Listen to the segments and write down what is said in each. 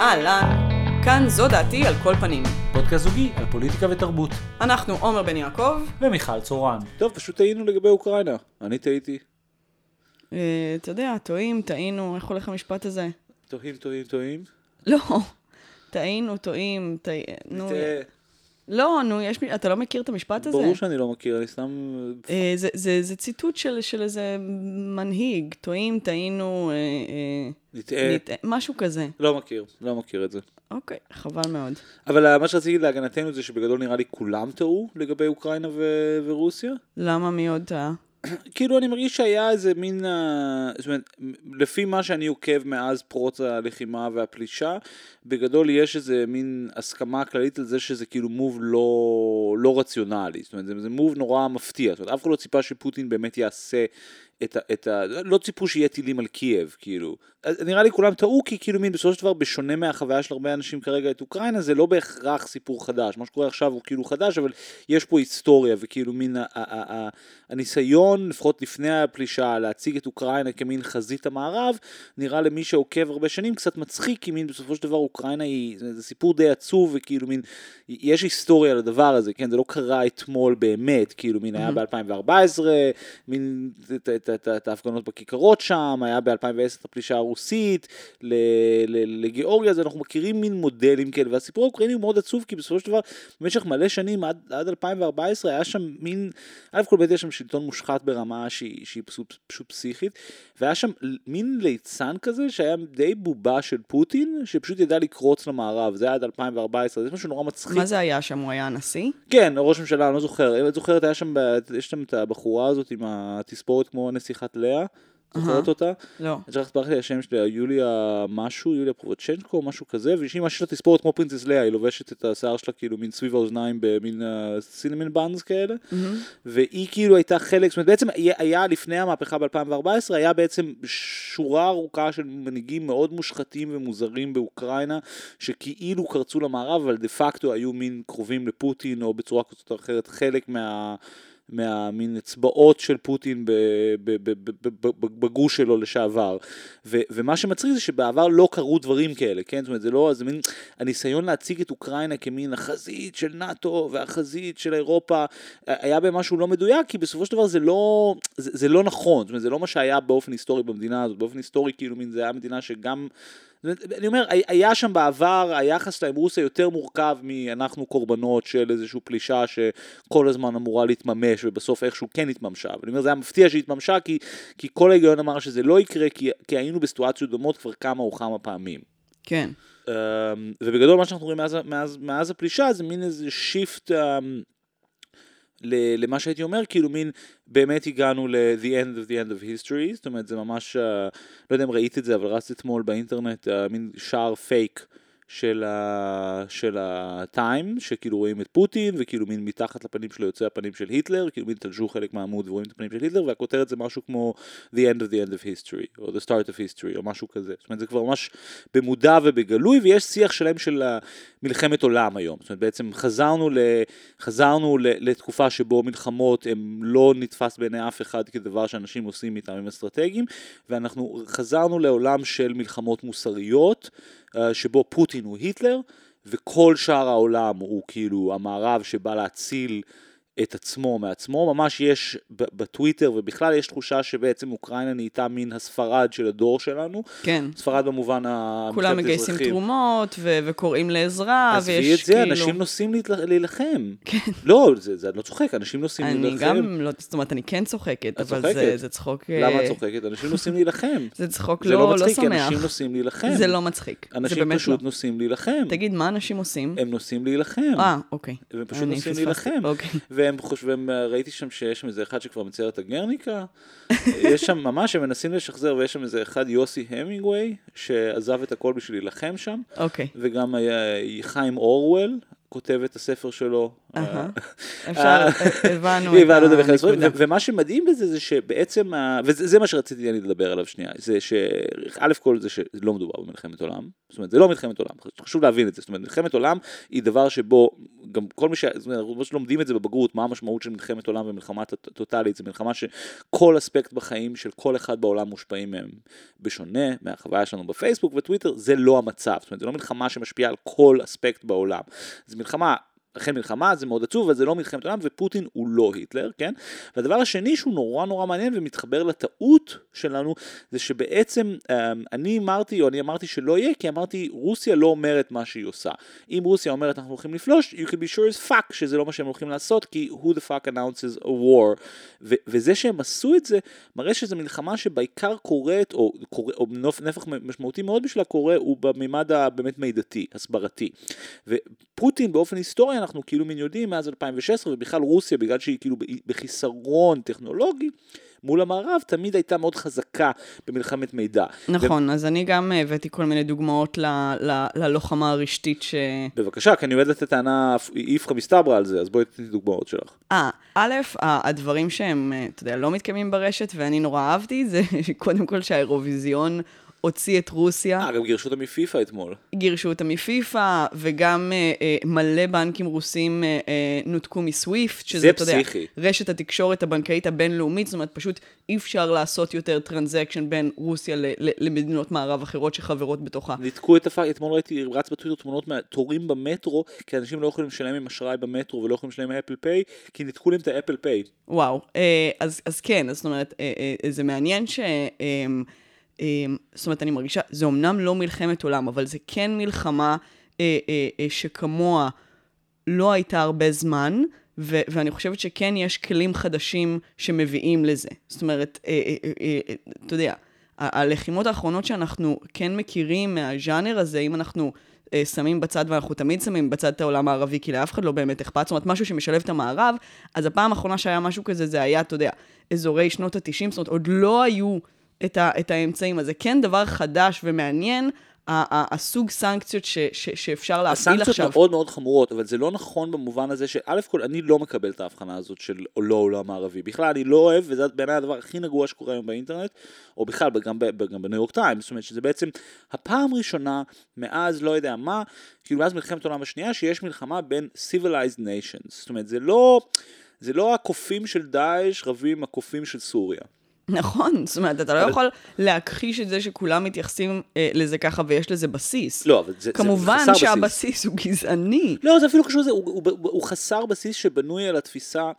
אהלן, כאן זו דעתי על כל פנים. פודקאסט זוגי על פוליטיקה ותרבות. אנחנו עומר בן יעקב. ומיכל צורן. טוב, פשוט טעינו לגבי אוקראינה. אני טעיתי. אה, אתה יודע, טועים, טעינו, איך הולך המשפט הזה? טועים, טועים, טועים. לא, טעינו, טועים, טע... לא, נו, יש, אתה לא מכיר את המשפט הזה? ברור שאני לא מכיר, אני סתם... אה, זה, זה, זה ציטוט של, של איזה מנהיג, טועים, טעינו, אה, אה, נטעה. נטעה, משהו כזה. לא מכיר, לא מכיר את זה. אוקיי, חבל מאוד. אבל מה שרציתי להגנתנו זה שבגדול נראה לי כולם טעו לגבי אוקראינה ו- ורוסיה. למה מי עוד טעה? כאילו אני מרגיש שהיה איזה מין, אה, זאת אומרת, לפי מה שאני עוקב מאז פרוץ הלחימה והפלישה, בגדול יש איזה מין הסכמה כללית על זה שזה כאילו מוב לא, לא רציונלי, זאת אומרת זה, זה מוב נורא מפתיע, זאת אומרת אף אחד לא ציפה שפוטין באמת יעשה את ה... את ה לא ציפו שיהיה טילים על קייב, כאילו. נראה לי כולם טעו כי כאילו מין בסופו של דבר בשונה מהחוויה של הרבה אנשים כרגע את אוקראינה זה לא בהכרח סיפור חדש, מה שקורה עכשיו הוא כאילו חדש אבל יש פה היסטוריה וכאילו מין ה- ה- ה- הניסיון לפחות לפני הפלישה להציג את אוקראינה כמין חזית המערב נראה למי שעוקב הרבה שנים קצת מצחיק כי מין בסופו של דבר אוקראינה היא זה, זה סיפור די עצוב וכאילו מין יש היסטוריה לדבר הזה כן? זה לא קרה אתמול באמת כאילו מין היה ב-2014 מין את- ההפגנות בכיכרות שם היה ב-2010 את הפלישה הרוסית לגיאורגיה אז אנחנו מכירים מין מודלים כאלה והסיפור האוקראיני הוא מאוד עצוב כי בסופו של דבר במשך מלא שנים עד, עד 2014 היה שם מין א' כל בית יש שם שלטון מושחת ברמה שהיא, שהיא פשוט, פשוט פסיכית והיה שם מין ליצן כזה שהיה די בובה של פוטין שפשוט ידע לקרוץ למערב זה היה עד 2014 זה משהו נורא מצחיק. מה זה היה שם? הוא היה הנשיא? כן, ראש ממשלה, אני לא זוכר. אם את זוכרת, היה שם, יש שם את הבחורה הזאת עם התספורת כמו נסיכת לאה. זוכרת אותה? לא. אני להסביר לי השם שלה, יוליה משהו, יוליה פרובצ'נקו, משהו כזה, והיא לה תספורת כמו פרינצס לאה, היא לובשת את השיער שלה כאילו מין סביב האוזניים במין סינמין באנס כאלה, והיא כאילו הייתה חלק, זאת אומרת בעצם היה לפני המהפכה ב-2014, היה בעצם שורה ארוכה של מנהיגים מאוד מושחתים ומוזרים באוקראינה, שכאילו קרצו למערב, אבל דה פקטו היו מין קרובים לפוטין, או בצורה כזאת או אחרת חלק מה... מהמין אצבעות של פוטין בגוש שלו לשעבר. ו- ומה שמצחיק זה שבעבר לא קרו דברים כאלה, כן? זאת אומרת, זה לא, זה מין הניסיון להציג את אוקראינה כמין החזית של נאט"ו והחזית של אירופה, היה בהם משהו לא מדויק, כי בסופו של דבר זה לא, זה, זה לא נכון, זאת אומרת, זה לא מה שהיה באופן היסטורי במדינה הזאת, באופן היסטורי כאילו מין זה היה מדינה שגם... אני אומר, היה שם בעבר, היחס שלה עם רוסיה יותר מורכב מאנחנו קורבנות של איזושהי פלישה שכל הזמן אמורה להתממש ובסוף איכשהו כן התממשה. ואני אומר, זה היה מפתיע שהיא התממשה כי, כי כל ההיגיון אמר שזה לא יקרה כי, כי היינו בסיטואציות דומות כבר כמה או כמה פעמים. כן. Um, ובגדול מה שאנחנו רואים מאז, מאז, מאז הפלישה זה מין איזה שיפט um, ל- למה שהייתי אומר, כאילו מין באמת הגענו ל-the end of the end of history, זאת אומרת זה ממש, לא יודע אם ראית את זה, אבל רצת אתמול באינטרנט, מין שער פייק. של, ה... של הטיים, שכאילו רואים את פוטין, וכאילו מין מתחת לפנים שלו יוצא הפנים של היטלר, כאילו מין תלשו חלק מהעמוד ורואים את הפנים של היטלר, והכותרת זה משהו כמו The end of the end of history, או The start of history, או משהו כזה. זאת אומרת, זה כבר ממש במודע ובגלוי, ויש שיח שלם של מלחמת עולם היום. זאת אומרת, בעצם חזרנו, ל... חזרנו ל... לתקופה שבו מלחמות הם לא נתפס בעיני אף אחד כדבר שאנשים עושים מטעמים אסטרטגיים, ואנחנו חזרנו לעולם של מלחמות מוסריות, שבו פוטין הוא היטלר, וכל שאר העולם הוא כאילו המערב שבא להציל את עצמו מעצמו, ממש יש בטוויטר ובכלל יש תחושה שבעצם אוקראינה נהייתה מין הספרד של הדור שלנו, כן. ספרד במובן ה... כולם מגייסים אזרחים. תרומות ו- וקוראים לעזרה, עזבי ויש את זה, כאילו... אנשים נוסעים להילחם. כן. לא, זה, זה, אני לא צוחק, אנשים נוסעים אני להילחם. גם לא, זאת אומרת, אני כן צוחקת, אבל צוחקת? זה, זה צחוק... למה אה, את צוחקת? אנשים נוסעים להילחם. זה צחוק לא, לא לא מצחיק, כי שמח. אנשים נוסעים להילחם. זה לא מצחיק. זה אנשים באמת פשוט לא. נוסעים להילחם. תגיד, מה אנשים עושים? הם נוסעים להילחם. אה, אוקיי. והם פשוט אני נוסעים. להילחם. אוקיי. והם חושבים, ראיתי שם שיש שם איזה אחד שכבר מצייר את הגרניקה. יש שם ממש, הם מנסים לשחזר, ויש שם איזה אחד, יוסי המינגווי, שעזב את הכל בשביל להילחם שם. אוקיי. וגם היה חיים אורוול, כותב את הספר שלו. אה, אפשר, הבנו הבנו את. הנקודה. ומה שמדהים בזה זה שבעצם, וזה זה מה שרציתי אני לדבר עליו שנייה, זה שא' כל זה שלא מדובר במלחמת עולם, זאת אומרת זה לא מלחמת עולם, חשוב להבין את זה, זאת אומרת מלחמת עולם היא דבר שבו גם כל מי ש... זאת אומרת, אנחנו לומדים את זה בבגרות, מה המשמעות של מלחמת עולם ומלחמה טוטאלית, זו מלחמה שכל אספקט בחיים של כל אחד בעולם מושפעים מהם, בשונה מהחוויה שלנו בפייסבוק וטוויטר, זה לא המצב, זאת אומרת זה לא מלחמה שמשפיעה על כל אספקט בעולם, זו מלחמה אכן מלחמה זה מאוד עצוב, אבל זה לא מלחמת עולם, ופוטין הוא לא היטלר, כן? והדבר השני שהוא נורא נורא מעניין ומתחבר לטעות שלנו, זה שבעצם אמ, אני אמרתי, או אני אמרתי שלא יהיה, כי אמרתי, רוסיה לא אומרת מה שהיא עושה. אם רוסיה אומרת אנחנו הולכים לפלוש, you can be sure as fuck שזה לא מה שהם הולכים לעשות, כי who the fuck announces a war. ו- וזה שהם עשו את זה, מראה שזו מלחמה שבעיקר קורית, או, קורא, או נופ- נפח משמעותי מאוד בשבילה קורה, הוא בממד הבאמת מידתי, הסברתי. ופוטין באופן היסטורי אנחנו כאילו מין יודעים מאז 2016 ובכלל רוסיה בגלל שהיא כאילו בחיסרון טכנולוגי מול המערב תמיד הייתה מאוד חזקה במלחמת מידע. נכון, אז אני גם הבאתי כל מיני דוגמאות ל- ל- ללוחמה הרשתית ש... בבקשה, כי אני אוהד לתת טענה איפכא מסתברא על זה, אז בואי תתני דוגמאות שלך. אה, א', הדברים שהם, אה, אתה יודע, לא מתקיימים ברשת, ואני נורא אהבתי, זה קודם כל שהאירוויזיון הוציא את רוסיה. אה, גם גירשו אותה מפיפ"א אתמול. גירשו אותה מפיפ"א, וגם אה, אה, מלא בנקים רוסים אה, אה, נותקו מסוויפט, שזה, זה אתה יודע. רשת התקשורת הבנקאית הבינלאומית, זאת אומרת, פשוט אי אפשר לעשות יותר transaction בין רוסיה ל- ל- למדינות מערב אחרות שחברות בתוכה. ניתקו את the fuck, אתמול ראיתי, רץ בטוויטר תמונות מהתורים במטרו, כי אנשים לא יכולים לשלם עם אשראי במטרו ולא יכולים לשלם עם אפל פיי, כי ניתקו להם את האפל פיי. וואו, אה, אז, אז כן, אז זאת אומרת, אה, אה, זה מעניין ש... אה, זאת אומרת, אני מרגישה, זה אמנם לא מלחמת עולם, אבל זה כן מלחמה אה, אה, אה, שכמוה לא הייתה הרבה זמן, ו- ואני חושבת שכן יש כלים חדשים שמביאים לזה. זאת אומרת, אתה יודע, הלחימות האחרונות שאנחנו כן מכירים מהז'אנר הזה, אם אנחנו שמים בצד, ואנחנו תמיד שמים בצד את העולם הערבי, כי לאף אחד לא באמת אכפת, זאת אומרת, משהו שמשלב את המערב, אז הפעם האחרונה שהיה משהו כזה, זה היה, אתה יודע, אזורי שנות ה-90, זאת אומרת, עוד לא היו את, ה- את האמצעים, אז זה כן דבר חדש ומעניין, ה- ה- הסוג סנקציות ש- ש- שאפשר להפעיל עכשיו. הסנקציות מאוד מאוד חמורות, אבל זה לא נכון במובן הזה שא' כל אני לא מקבל את ההבחנה הזאת של לא עולם מערבי. בכלל אני לא אוהב, וזה בעיניי הדבר הכי נגוע שקורה היום באינטרנט, או בכלל גם, גם בניו יורק טיימס, זאת אומרת שזה בעצם הפעם ראשונה מאז לא יודע מה, כאילו מאז מלחמת העולם השנייה, שיש מלחמה בין civilized nations. זאת אומרת זה לא, זה לא הקופים של דאעש רבים עם הקופים של סוריה. נכון, זאת אומרת, אתה לא אבל- יכול להכחיש את זה שכולם מתייחסים אה, לזה ככה ויש לזה בסיס. לא, אבל זה, כמובן זה חסר בסיס. שהבסיס הוא גזעני. לא, זה אפילו קשור לזה, הוא, הוא, הוא, הוא חסר בסיס שבנוי על התפיסה,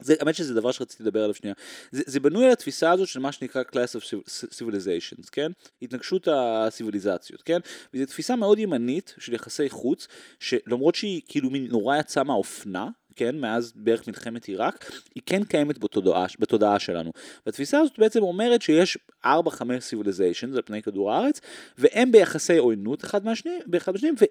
זה, האמת שזה דבר שרציתי לדבר עליו שנייה, זה, זה בנוי על התפיסה הזאת של מה שנקרא Class of Civilizations, כן? התנגשות הציוויליזציות, כן? וזו תפיסה מאוד ימנית של יחסי חוץ, שלמרות שהיא כאילו נורא יצאה מהאופנה, כן, מאז בערך מלחמת עיראק, היא כן קיימת בתודעה, בתודעה שלנו. והתפיסה הזאת בעצם אומרת שיש 4-5 civilizations על פני כדור הארץ, והם ביחסי עוינות אחד מהשני,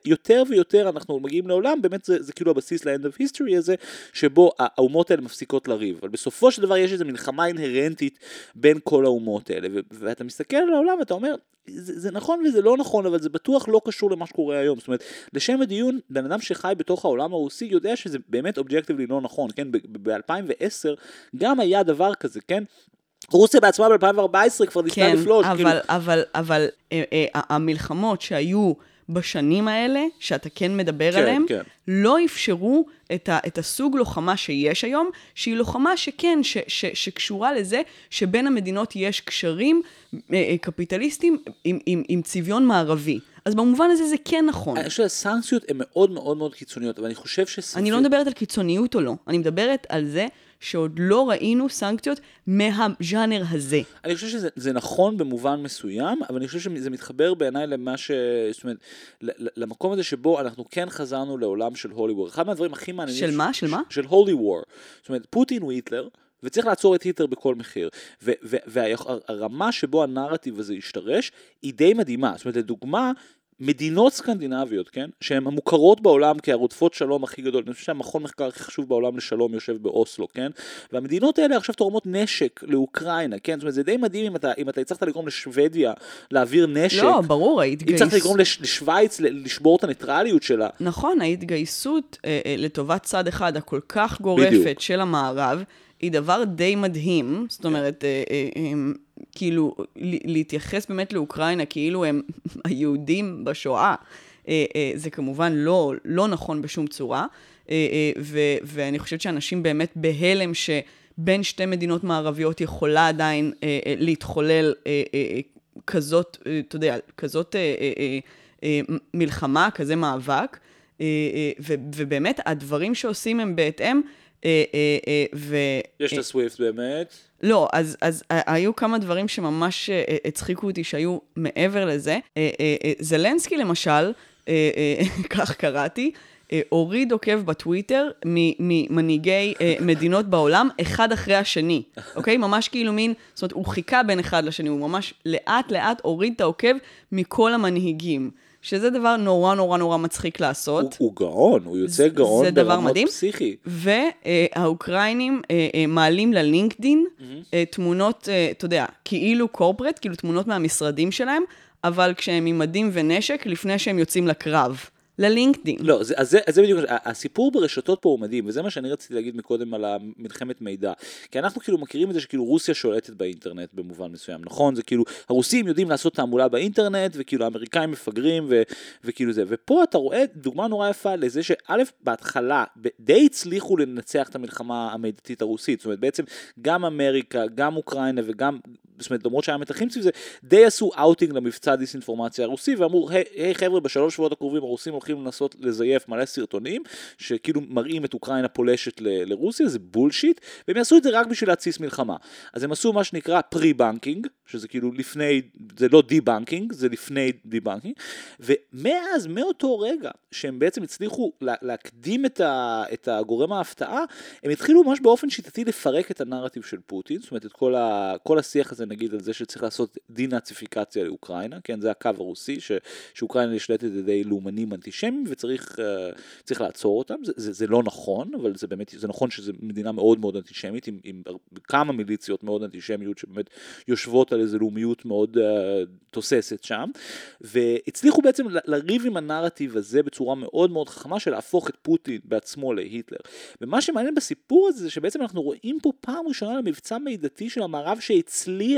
ויותר ויותר אנחנו מגיעים לעולם, באמת זה, זה כאילו הבסיס ל-end of history הזה, שבו האומות האלה מפסיקות לריב. אבל בסופו של דבר יש איזו מלחמה אינהרנטית בין כל האומות האלה, ו- ואתה מסתכל על העולם ואתה אומר, זה, זה נכון וזה לא נכון, אבל זה בטוח לא קשור למה שקורה היום. זאת אומרת, לשם הדיון, בן אדם שחי בתוך העולם הרוסי יודע שזה באמת אובייקטיבלי לא נכון, כן? ב-2010 גם היה דבר כזה, כן? רוסיה בעצמה ב-2014 כבר ניסתה כן, לפלוש, אבל, כאילו... אבל, אבל אה, אה, המלחמות שהיו בשנים האלה, שאתה כן מדבר כן, עליהן, כן. לא אפשרו את, ה, את הסוג לוחמה שיש היום, שהיא לוחמה שכן, ש, ש, שקשורה לזה שבין המדינות יש קשרים אה, אה, קפיטליסטיים עם, עם, עם צביון מערבי. אז במובן הזה זה כן נכון. אני חושב שהסנקציות הן מאוד מאוד מאוד קיצוניות, אבל אני חושב שסביר... אני לא מדברת על קיצוניות או לא, אני מדברת על זה שעוד לא ראינו סנקציות מהז'אנר הזה. אני חושב שזה זה נכון במובן מסוים, אבל אני חושב שזה מתחבר בעיניי למה ש... זאת אומרת, למקום הזה שבו אנחנו כן חזרנו לעולם של הולי וור. אחד מהדברים הכי מעניינים... של מה? של מה? של הולי וור. זאת אומרת, פוטין הוא היטלר. וצריך לעצור את היטלר בכל מחיר. והרמה שבו הנרטיב הזה השתרש היא די מדהימה. זאת אומרת, לדוגמה, מדינות סקנדינביות, כן, שהן המוכרות בעולם כהרודפות שלום הכי גדול, אני חושב שהמכון מחקר הכי חשוב בעולם לשלום יושב באוסלו, כן, והמדינות האלה עכשיו תורמות נשק לאוקראינה, כן, זאת אומרת זה די מדהים אם אתה, אם אתה הצלחת לגרום לשוודיה להעביר נשק, לא, ברור, אם ההתגייסות... הצלחת לגרום לש, לשוויץ לשבור את הניטרליות שלה, נכון, ההתגייסות אה, אה, לטובת צד אחד הכל כך גורפת בדיוק. של המערב, היא דבר די מדהים. זאת אומרת, אה, אה, אה, כאילו, להתייחס באמת לאוקראינה כאילו הם היהודים בשואה, אה, אה, זה כמובן לא, לא נכון בשום צורה. אה, אה, ו- ואני חושבת שאנשים באמת בהלם שבין שתי מדינות מערביות יכולה עדיין אה, אה, להתחולל אה, אה, אה, כזאת, אה, אתה יודע, כזאת אה, אה, אה, אה, מלחמה, כזה מאבק. אה, אה, ובאמת, הדברים שעושים הם בהתאם. אה, אה, אה, ו... יש את הסוויפט באמת, לא, אז, אז היו כמה דברים שממש הצחיקו אותי שהיו מעבר לזה. זלנסקי למשל, כך קראתי, הוריד עוקב בטוויטר ממנהיגי מדינות בעולם, אחד אחרי השני, אוקיי? ממש כאילו מין, זאת אומרת, הוא חיכה בין אחד לשני, הוא ממש לאט לאט הוריד את העוקב מכל המנהיגים. שזה דבר נורא נורא נורא מצחיק לעשות. הוא, הוא גאון, הוא יוצא גאון ברמות. פסיכי. והאוקראינים אה, אה, מעלים ללינקדין אה, תמונות, אה, אתה יודע, כאילו קורפרט, כאילו תמונות מהמשרדים שלהם, אבל כשהם עם מדים ונשק, לפני שהם יוצאים לקרב. ללינקדין. לא, זה, אז זה, אז זה בדיוק, הסיפור ברשתות פה הוא מדהים, וזה מה שאני רציתי להגיד מקודם על המלחמת מידע. כי אנחנו כאילו מכירים את זה שכאילו רוסיה שולטת באינטרנט במובן מסוים, נכון? זה כאילו, הרוסים יודעים לעשות תעמולה באינטרנט, וכאילו האמריקאים מפגרים, ו, וכאילו זה. ופה אתה רואה דוגמה נורא יפה לזה שא', בהתחלה די הצליחו לנצח את המלחמה המדיתית הרוסית. זאת אומרת, בעצם גם אמריקה, גם אוקראינה וגם... זאת אומרת, למרות שהיה מתחים סביב זה, די עשו אאוטינג למבצע דיסאינפורמציה הרוסי, ואמרו, היי היי, חבר'ה, בשלוש שבועות הקרובים הרוסים הולכים לנסות לזייף מלא סרטונים, שכאילו מראים את אוקראינה פולשת ל- לרוסיה, זה bullshit, והם יעשו את זה רק בשביל להתסיס מלחמה. אז הם עשו מה שנקרא pre-bunking, שזה כאילו לפני, זה לא debunking, זה לפני debunking, ומאז, מאותו רגע, שהם בעצם הצליחו לה, להקדים את, ה, את הגורם ההפתעה, הם התחילו ממש באופן שיטתי לפרק את הנרטיב של פוטין, זאת אומרת, את כל, ה, כל השיח הזה נגיד על זה שצריך לעשות דה-נאציפיקציה לאוקראינה, כן, זה הקו הרוסי, ש, שאוקראינה נשלטת על ידי לאומנים אנטישמים וצריך uh, לעצור אותם, זה, זה, זה לא נכון, אבל זה באמת, זה נכון שזו מדינה מאוד מאוד אנטישמית, עם, עם כמה מיליציות מאוד אנטישמיות שבאמת יושבות על איזו לאומיות מאוד uh, תוססת שם, והצליחו בעצם לריב עם הנרטיב הזה בצורה מאוד מאוד חכמה של להפוך את פוטין בעצמו להיטלר. ומה שמעניין בסיפור הזה זה שבעצם אנחנו רואים פה פעם ראשונה למבצע מידתי של המערב שהצליח,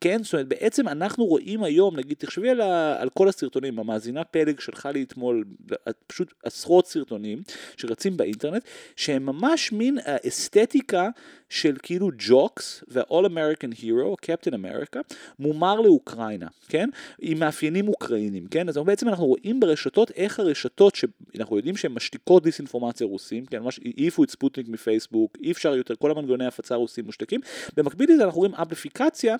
כן? זאת אומרת בעצם אנחנו רואים היום, נגיד תחשבי על, ה- על כל הסרטונים, המאזינה פלג שלחה לי אתמול פשוט עשרות סרטונים שרצים באינטרנט, שהם ממש מין אה, אסתטיקה של כאילו ג'וקס וה-all American hero, קפטן אמריקה, מומר לאוקראינה, כן? עם מאפיינים אוקראינים, כן? אז בעצם אנחנו רואים ברשתות איך הרשתות שאנחנו יודעים שהן משתיקות דיסאינפורמציה רוסים, כן? ממש העיפו את ספוטניק מפייסבוק, אי אפשר יותר, כל המנגנוני ההפצה הרוסים מושתקים. במקביל לזה אנחנו רואים אמפליפיקציה.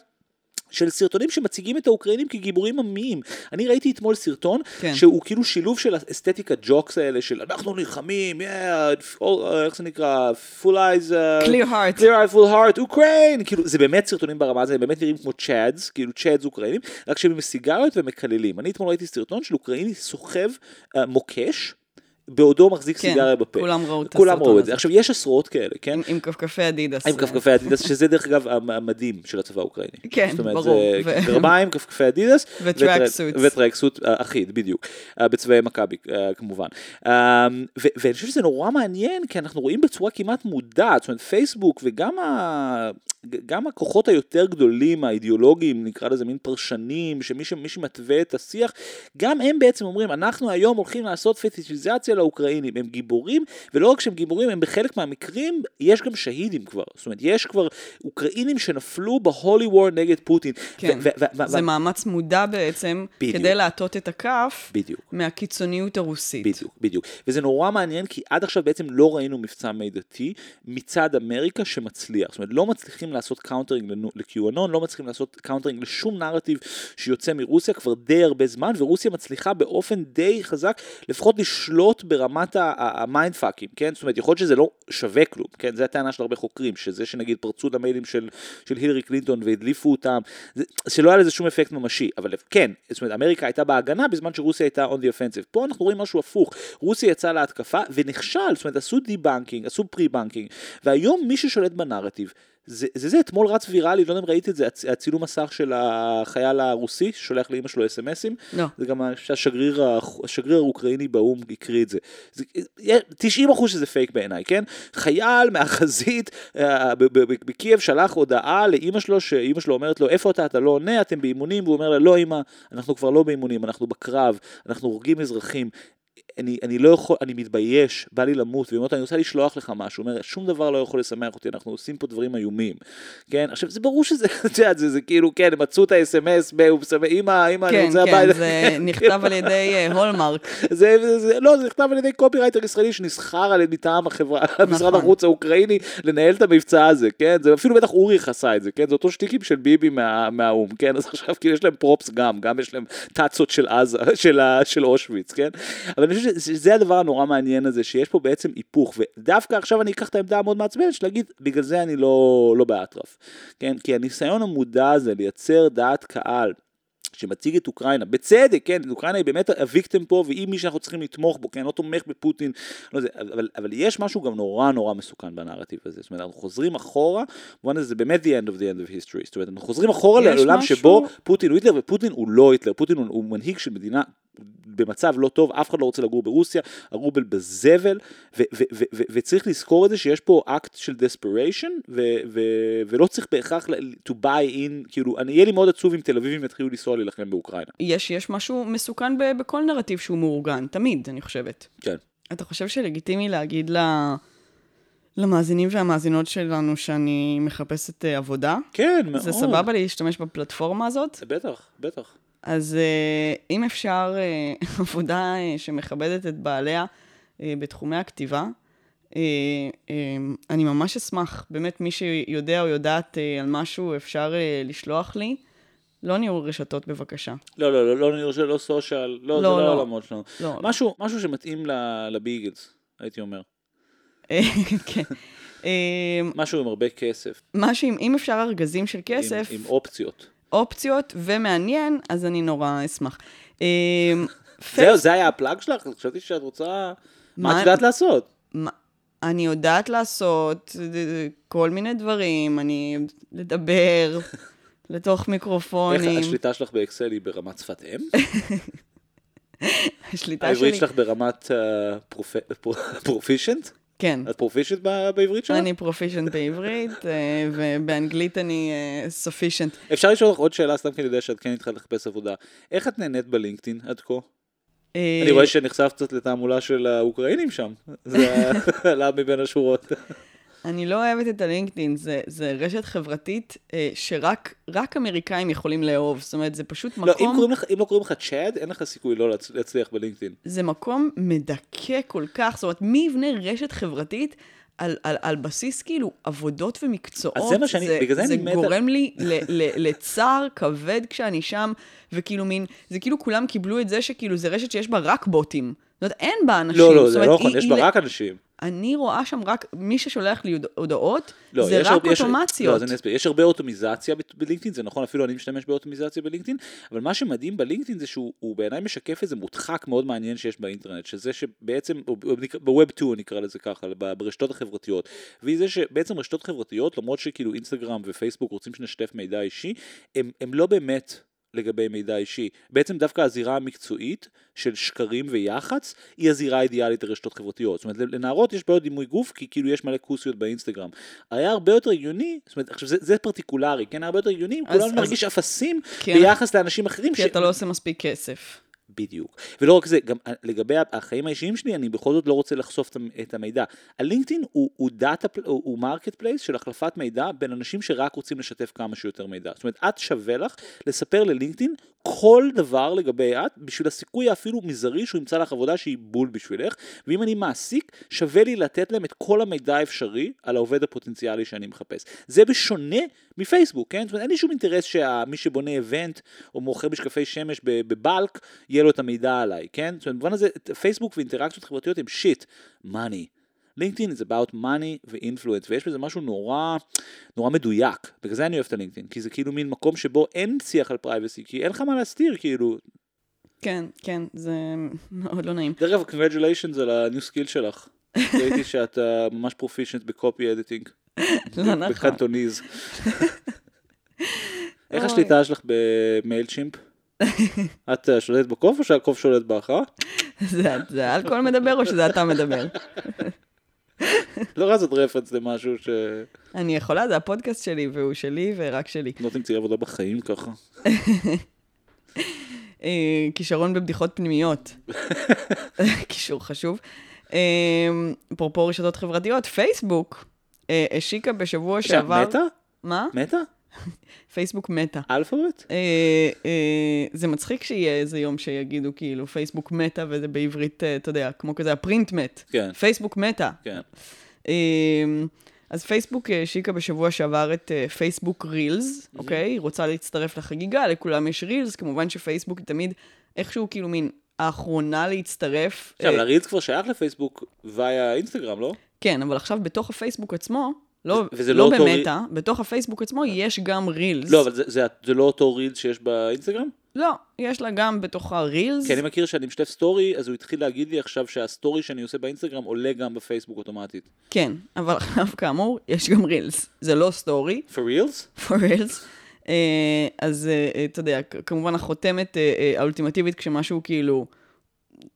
של סרטונים שמציגים את האוקראינים כגיבורים עממיים. אני ראיתי אתמול סרטון כן. שהוא כאילו שילוב של האסתטיקה jocks האלה של אנחנו נלחמים, yeah, all, uh, איך זה נקרא, full eyes, uh, Clear heart. clear eye, full heart, Ukraine, כאילו זה באמת סרטונים ברמה הזאת, הם באמת נראים כמו Chads, כאילו Chads אוקראינים, רק שהם עם סיגריות ומקללים. אני אתמול ראיתי סרטון של אוקראיני סוחב uh, מוקש. בעודו מחזיק כן, סיגריה בפה. כולם ראו את כולם הסרטון ראו את. זה. עכשיו, יש עשרות כאלה, כן? עם, עם כפכפי אדידס. עם כפכפי אדידס, שזה דרך אגב המ- המדים של הצבא האוקראיני. כן, זאת אומרת, ברור. זה ו- גרביים, כפכפי אדידס. ו track suits. ו track suit אה, אחיד, בדיוק. אה, בצבעי מכבי, אה, כמובן. ו- ואני חושב שזה נורא מעניין, כי אנחנו רואים בצורה כמעט מודעת, זאת אומרת, פייסבוק וגם ה... גם הכוחות היותר גדולים, האידיאולוגיים, נקרא לזה מין פרשנים, שמי שמתווה את השיח, גם הם בעצם אומרים, אנחנו היום הולכים לעשות פטישיזציה לאוקראינים, הם גיבורים, ולא רק שהם גיבורים, הם בחלק מהמקרים, יש גם שהידים כבר, זאת אומרת, יש כבר אוקראינים שנפלו בהולי וור נגד פוטין. כן, זה מאמץ מודע בעצם, בדיוק. כדי להטות את הכף בדיוק. מהקיצוניות הרוסית. בדיוק, בדיוק. וזה נורא מעניין, כי עד עכשיו בעצם לא ראינו מבצע מידתי מצד אמריקה שמצליח. זאת אומרת, לא מצליחים לעשות countering ל-QAnon, לא מצליחים לעשות countering לשום נרטיב שיוצא מרוסיה כבר די הרבה זמן, ורוסיה מצליחה באופן די חזק לפחות לשלוט ברמת ה mind fuckים, כן? זאת אומרת, יכול להיות שזה לא שווה כלום, כן? זו הטענה של הרבה חוקרים, שזה שנגיד פרצו למיילים של, של הילרי קלינטון והדליפו אותם, זה, שלא היה לזה שום אפקט ממשי, אבל כן, זאת אומרת, אמריקה הייתה בהגנה בזמן שרוסיה הייתה on the offensive. פה אנחנו רואים משהו הפוך, רוסיה יצאה להתקפה ונכשל, זאת אומרת, עשו debunking, עשו pre-bunking, והיום מי ששולט בנרטיב, זה, זה זה, אתמול רץ ויראלי, לא יודע אם ראית את זה, הצ, הצילום מסך של החייל הרוסי, ששולח לאמא שלו אסמסים. לא. זה גם השגריר, השגריר האוקראיני באו"ם הקריא את זה. זה 90 אחוז שזה פייק בעיניי, כן? חייל מהחזית אה, בקייב שלח הודעה לאמא שלו, שאמא שלו אומרת לו, איפה אתה? אתה לא עונה, אתם באימונים? והוא אומר לה, לא אמא, אנחנו כבר לא באימונים, אנחנו בקרב, אנחנו הורגים אזרחים. אני, אני לא יכול, אני מתבייש, בא לי למות, והיא אומרת, אני רוצה לשלוח לך משהו, הוא אומר, שום דבר לא יכול לשמח אותי, אנחנו עושים פה דברים איומים, כן? עכשיו, זה ברור שזה, את יודעת, זה, זה כאילו, כן, הם מצאו את ה-SMS, אמא, אמא, כן, אני רוצה כן, הביתה. זה נכתב על ידי אה, Hallmark. זה, זה, זה, לא, זה נכתב על ידי קופירייטר ישראלי שנשכר על מטעם החברה, משרד החוץ האוקראיני, לנהל את המבצע הזה, כן? זה אפילו בטח אוריך עשה את זה, כן? זה אותו שטיקים של ביבי מה, מהאו"ם, כן? אז עכשיו כאילו יש להם פרופס גם, גם יש להם טאצות של עזה, של, של אושוויץ, כן? אבל אני חושב שזה הדבר הנורא מעניין הזה, שיש פה בעצם היפוך, ודווקא עכשיו אני אקח את העמדה המאוד מעצבנת של להגיד, בגלל זה אני לא, לא באטרף, כן? כי הניסיון המודע הזה לייצר דעת קהל, שמציג את אוקראינה, בצדק, כן, אוקראינה היא באמת הוויקטים פה, והיא מי שאנחנו צריכים לתמוך בו, כן, לא תומך בפוטין, לא זה, אבל, אבל יש משהו גם נורא נורא מסוכן בנרטיב הזה, זאת אומרת, אנחנו חוזרים אחורה, במובן הזה זה באמת the end of the end of history, זאת אומרת, אנחנו חוזרים אחורה לעולם משהו- שבו פוטין הוא היטלר, ופוטין הוא לא היטלר, פוטין הוא, הוא מנהיג של מדינה במצב לא טוב, אף אחד לא רוצה לגור ברוסיה, הרובל בזבל, ו- ו- ו- וצריך לזכור את זה שיש פה אקט של desperation, ולא צריך בהכרח to buy in, כאילו, אני אהיה לי מאוד עצוב אם תל אביבים יתחילו לנסוע להילחם באוקראינה. יש, יש משהו מסוכן ב- בכל נרטיב שהוא מאורגן, תמיד, אני חושבת. כן. אתה חושב שלגיטימי להגיד ל... למאזינים והמאזינות שלנו שאני מחפשת אה, עבודה? כן, מאוד. זה סבבה להשתמש בפלטפורמה הזאת? בטח, בטח. אז אה, אם אפשר אה, עבודה אה, שמכבדת את בעליה בתחומי הכתיבה, אני ממש אשמח. באמת, מי שיודע או יודעת על משהו, אפשר לשלוח לי. לא ניהול רשתות, בבקשה. לא, לא, לא, לא, לא, לא סושיאל, לא, לא, זה לא לא. העולמות שלנו. לא. משהו, משהו שמתאים לביגלס, הייתי אומר. כן. משהו עם הרבה כסף, משהו, אם- אם אפשר ארגזים של כסף, עם, עם אופציות. אופציות ומעניין, אז אני נורא אשמח. אה, זהו, זה היה הפלאג שלך? חשבתי שאת רוצה... מה את יודעת לעשות? אני יודעת לעשות אה, כל מיני דברים, אני לדבר לתוך איך מיקרופונים. השליטה שלך באקסל היא ברמת שפת אם? השליטה העברית שלי, שלך ברמת פרופישנט? כן. את פרופישנט בעברית שלך? אני פרופישנט בעברית, אה, ובאנגלית אני סופישנט. אפשר לשאול אותך עוד שאלה, סתם כי אני יודע שאת כן התחלת לחפש עבודה. איך את נהנית בלינקדאין עד כה? אה, אני רואה שנחשפת קצת לתעמולה של האוקראינים שם. זה עלה מבין השורות. אני לא אוהבת את הלינקדאין, זה, זה רשת חברתית אה, שרק רק אמריקאים יכולים לאהוב. זאת אומרת, זה פשוט לא, אם מקום, קוראים לך- אם לא קוראים לך צ'אד, אין לך סיכוי לא להצ- להצליח בלינקדאין. זה מקום מדכא כל כך. זאת אומרת, מי יבנה רשת חברתית על, על, על בסיס כאילו עבודות ומקצועות? אז זה מה שאני- בגלל זה אני זה מת על- גורם לי ל, ל, לצער כבד כשאני שם, וכאילו מין, זה כאילו כולם קיבלו את זה שכאילו זה רשת שיש בה רק בוטים. זאת אומרת, אין בה אנשים. לא, לא, זה אומרת, לא נכון, יש בה רק אנשים. אני רואה שם רק, מי ששולח לי הוד- הודעות, לא, זה יש רק הרבה- יש- אוטומציות. לא, אז אני אסביר. יש הרבה אוטומיזציה בלינקדאין, זה נכון, אפילו אני משתמש באוטומיזציה בלינקדאין, אבל מה שמדהים בלינקדאין זה שהוא הוא בעיניי משקף איזה מודחק מאוד מעניין שיש באינטרנט, שזה שבעצם, או ב- נקרא- בווב 2 נקרא לזה ככה, ברשתות החברתיות, והיא זה שבעצם רשתות חברתיות, למרות שכאילו אינסטגרם ופייסבוק רוצים שנשתף מידע אישי, הם, הם לא באמת לגבי מידע אישי. בעצם דווקא הזירה המקצועית של שקרים ויח"צ היא הזירה האידיאלית לרשתות חברתיות. זאת אומרת, לנערות יש בעיות דימוי גוף כי כאילו יש מלא כוסיות באינסטגרם. היה הרבה יותר הגיוני, זאת אומרת, עכשיו זה, זה פרטיקולרי, כן, הרבה יותר הגיוני אם אז- כולנו אז- נרגיש אפסים כי ביחס לאנשים אחרים. כי אתה לא עושה מספיק כסף. בדיוק. ולא רק זה, גם לגבי החיים האישיים שלי, אני בכל זאת לא רוצה לחשוף את המ- את המידע. ה LinkedIn הוא, הוא data, הוא marketplace של החלפת מידע בין אנשים שרק רוצים לשתף כמה שיותר מידע. זאת אומרת, את שווה לך לספר ללינקדאין כל דבר לגבי את, בשביל הסיכוי האפילו מזערי שהוא ימצא לך עבודה שהיא בול בשבילך, ואם אני מעסיק, שווה לי לתת להם את כל המידע האפשרי על העובד הפוטנציאלי שאני מחפש. זה בשונה מפייסבוק, כן? זאת אומרת, אין לי שום אינטרס שמי שבונה איבנט או מוכר משקפי שמש בבלק, יהיה לו את המידע עליי, כן? זאת אומרת, במובן הזה, פייסבוק ואינטראקציות חברתיות הם שיט, money. לינקדאין זה about money ואינפלואנס, ויש בזה משהו נורא, נורא מדויק. בגלל זה אני אוהב את ה LinkedIn, כי זה כאילו מין מקום שבו אין שיח על privacy, כי אין לך מה להסתיר, כאילו. כן, כן, זה מאוד לא נעים. דרך אגב, congratulations על ה new skill שלך. ראיתי שאת uh, ממש proficient ב copy editing. לא נכון. ב Cantonese. איך השליטה שלך ב Mailchimp? את אה, שולטת בקוף או שהקוף שולט בך, אה? זה, זה אלכוהול מדבר או שזה אתה מדבר? לא רע זאת רפרנס למשהו ש... אני יכולה, זה הפודקאסט שלי והוא שלי ורק שלי. לא תמצאי עבודה בחיים ככה. אה, כישרון בבדיחות פנימיות. קישור חשוב. אה, אפרופו רשתות חברתיות, פייסבוק אה, השיקה בשבוע שעבר... מתה? מה? מתה? פייסבוק מתה. אלפאבית? זה מצחיק שיהיה איזה יום שיגידו כאילו פייסבוק מתה וזה בעברית, אתה יודע, כמו כזה הפרינט מת. כן. פייסבוק מתה. כן. אה, אז פייסבוק אה, השיקה בשבוע שעבר את אה, פייסבוק reels, אוקיי? היא רוצה להצטרף לחגיגה, לכולם יש reels, כמובן שפייסבוק תמיד איכשהו כאילו מין האחרונה להצטרף. עכשיו, אה, ל reels כבר שייך לפייסבוק via אינסטגרם, לא? כן, אבל עכשיו בתוך הפייסבוק עצמו, לא, וזה לא לא במטה, בתוך הפייסבוק עצמו יש גם reels. לא, אבל זה- זה זה לא אותו reels שיש באינסטגרם? לא, יש לה גם בתוכה reels. כי אני מכיר שאני משתף story, אז הוא התחיל להגיד לי עכשיו שה story שאני עושה באינסטגרם עולה גם בפייסבוק אוטומטית. כן, אבל עכשיו כאמור, יש גם reels. זה לא story, for reals? for reals. אה, אז אה, אה, אתה יודע, כמובן החותמת אה, האולטימטיבית כשמשהו כאילו...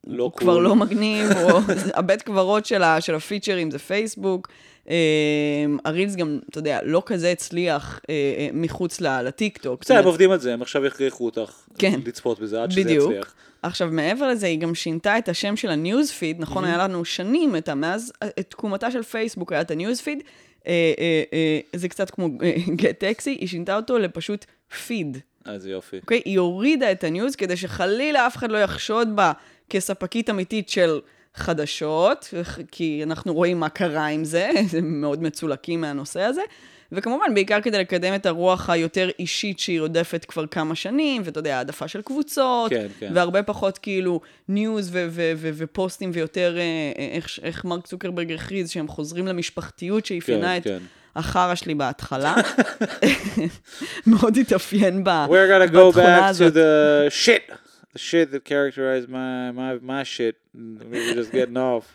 לא הוא. כבר לא מגניב, או הבית קברות של, ה, של הפיצ'רים זה פייסבוק. אה, ה reels גם, אתה יודע, לא כזה הצליח אה, אה, מחוץ לטיקטוק. בסדר, הם עובדים על זה, הם עכשיו יכריחו אותך כן. לצפות בזה עד שזה. יצליח. עכשיו, מעבר לזה, היא גם שינתה את השם של ה news feed, נכון, היה לנו שנים, את ה- מאז את תקומתה של פייסבוק היה את ה news feed, אה, אה, זה קצת כמו גט טקסי, היא שינתה אותו לפשוט פיד, איזה יופי. אוקיי? היא הורידה את ה news כדי שחלילה אף אחד לא יחשוד בה כספקית אמיתית של חדשות, כי אנחנו רואים מה קרה עם זה, הם מאוד מצולקים מהנושא הזה. וכמובן, בעיקר כדי לקדם את הרוח היותר אישית שהיא רודפת כבר כמה שנים, ואתה יודע, העדפה של קבוצות, כן, כן. והרבה פחות כאילו news ו- ו- ו- ופוסטים, ויותר אה, אה, איך, איך מרק צוקרברג הכריז, שהם חוזרים למשפחתיות שאפיינה כן, את כן. החרא שלי בהתחלה. מאוד התאפיין ב- We're gonna go בתכונה back to הזאת. the shit. The shit that characterized my, my, my shit. We were just getting off.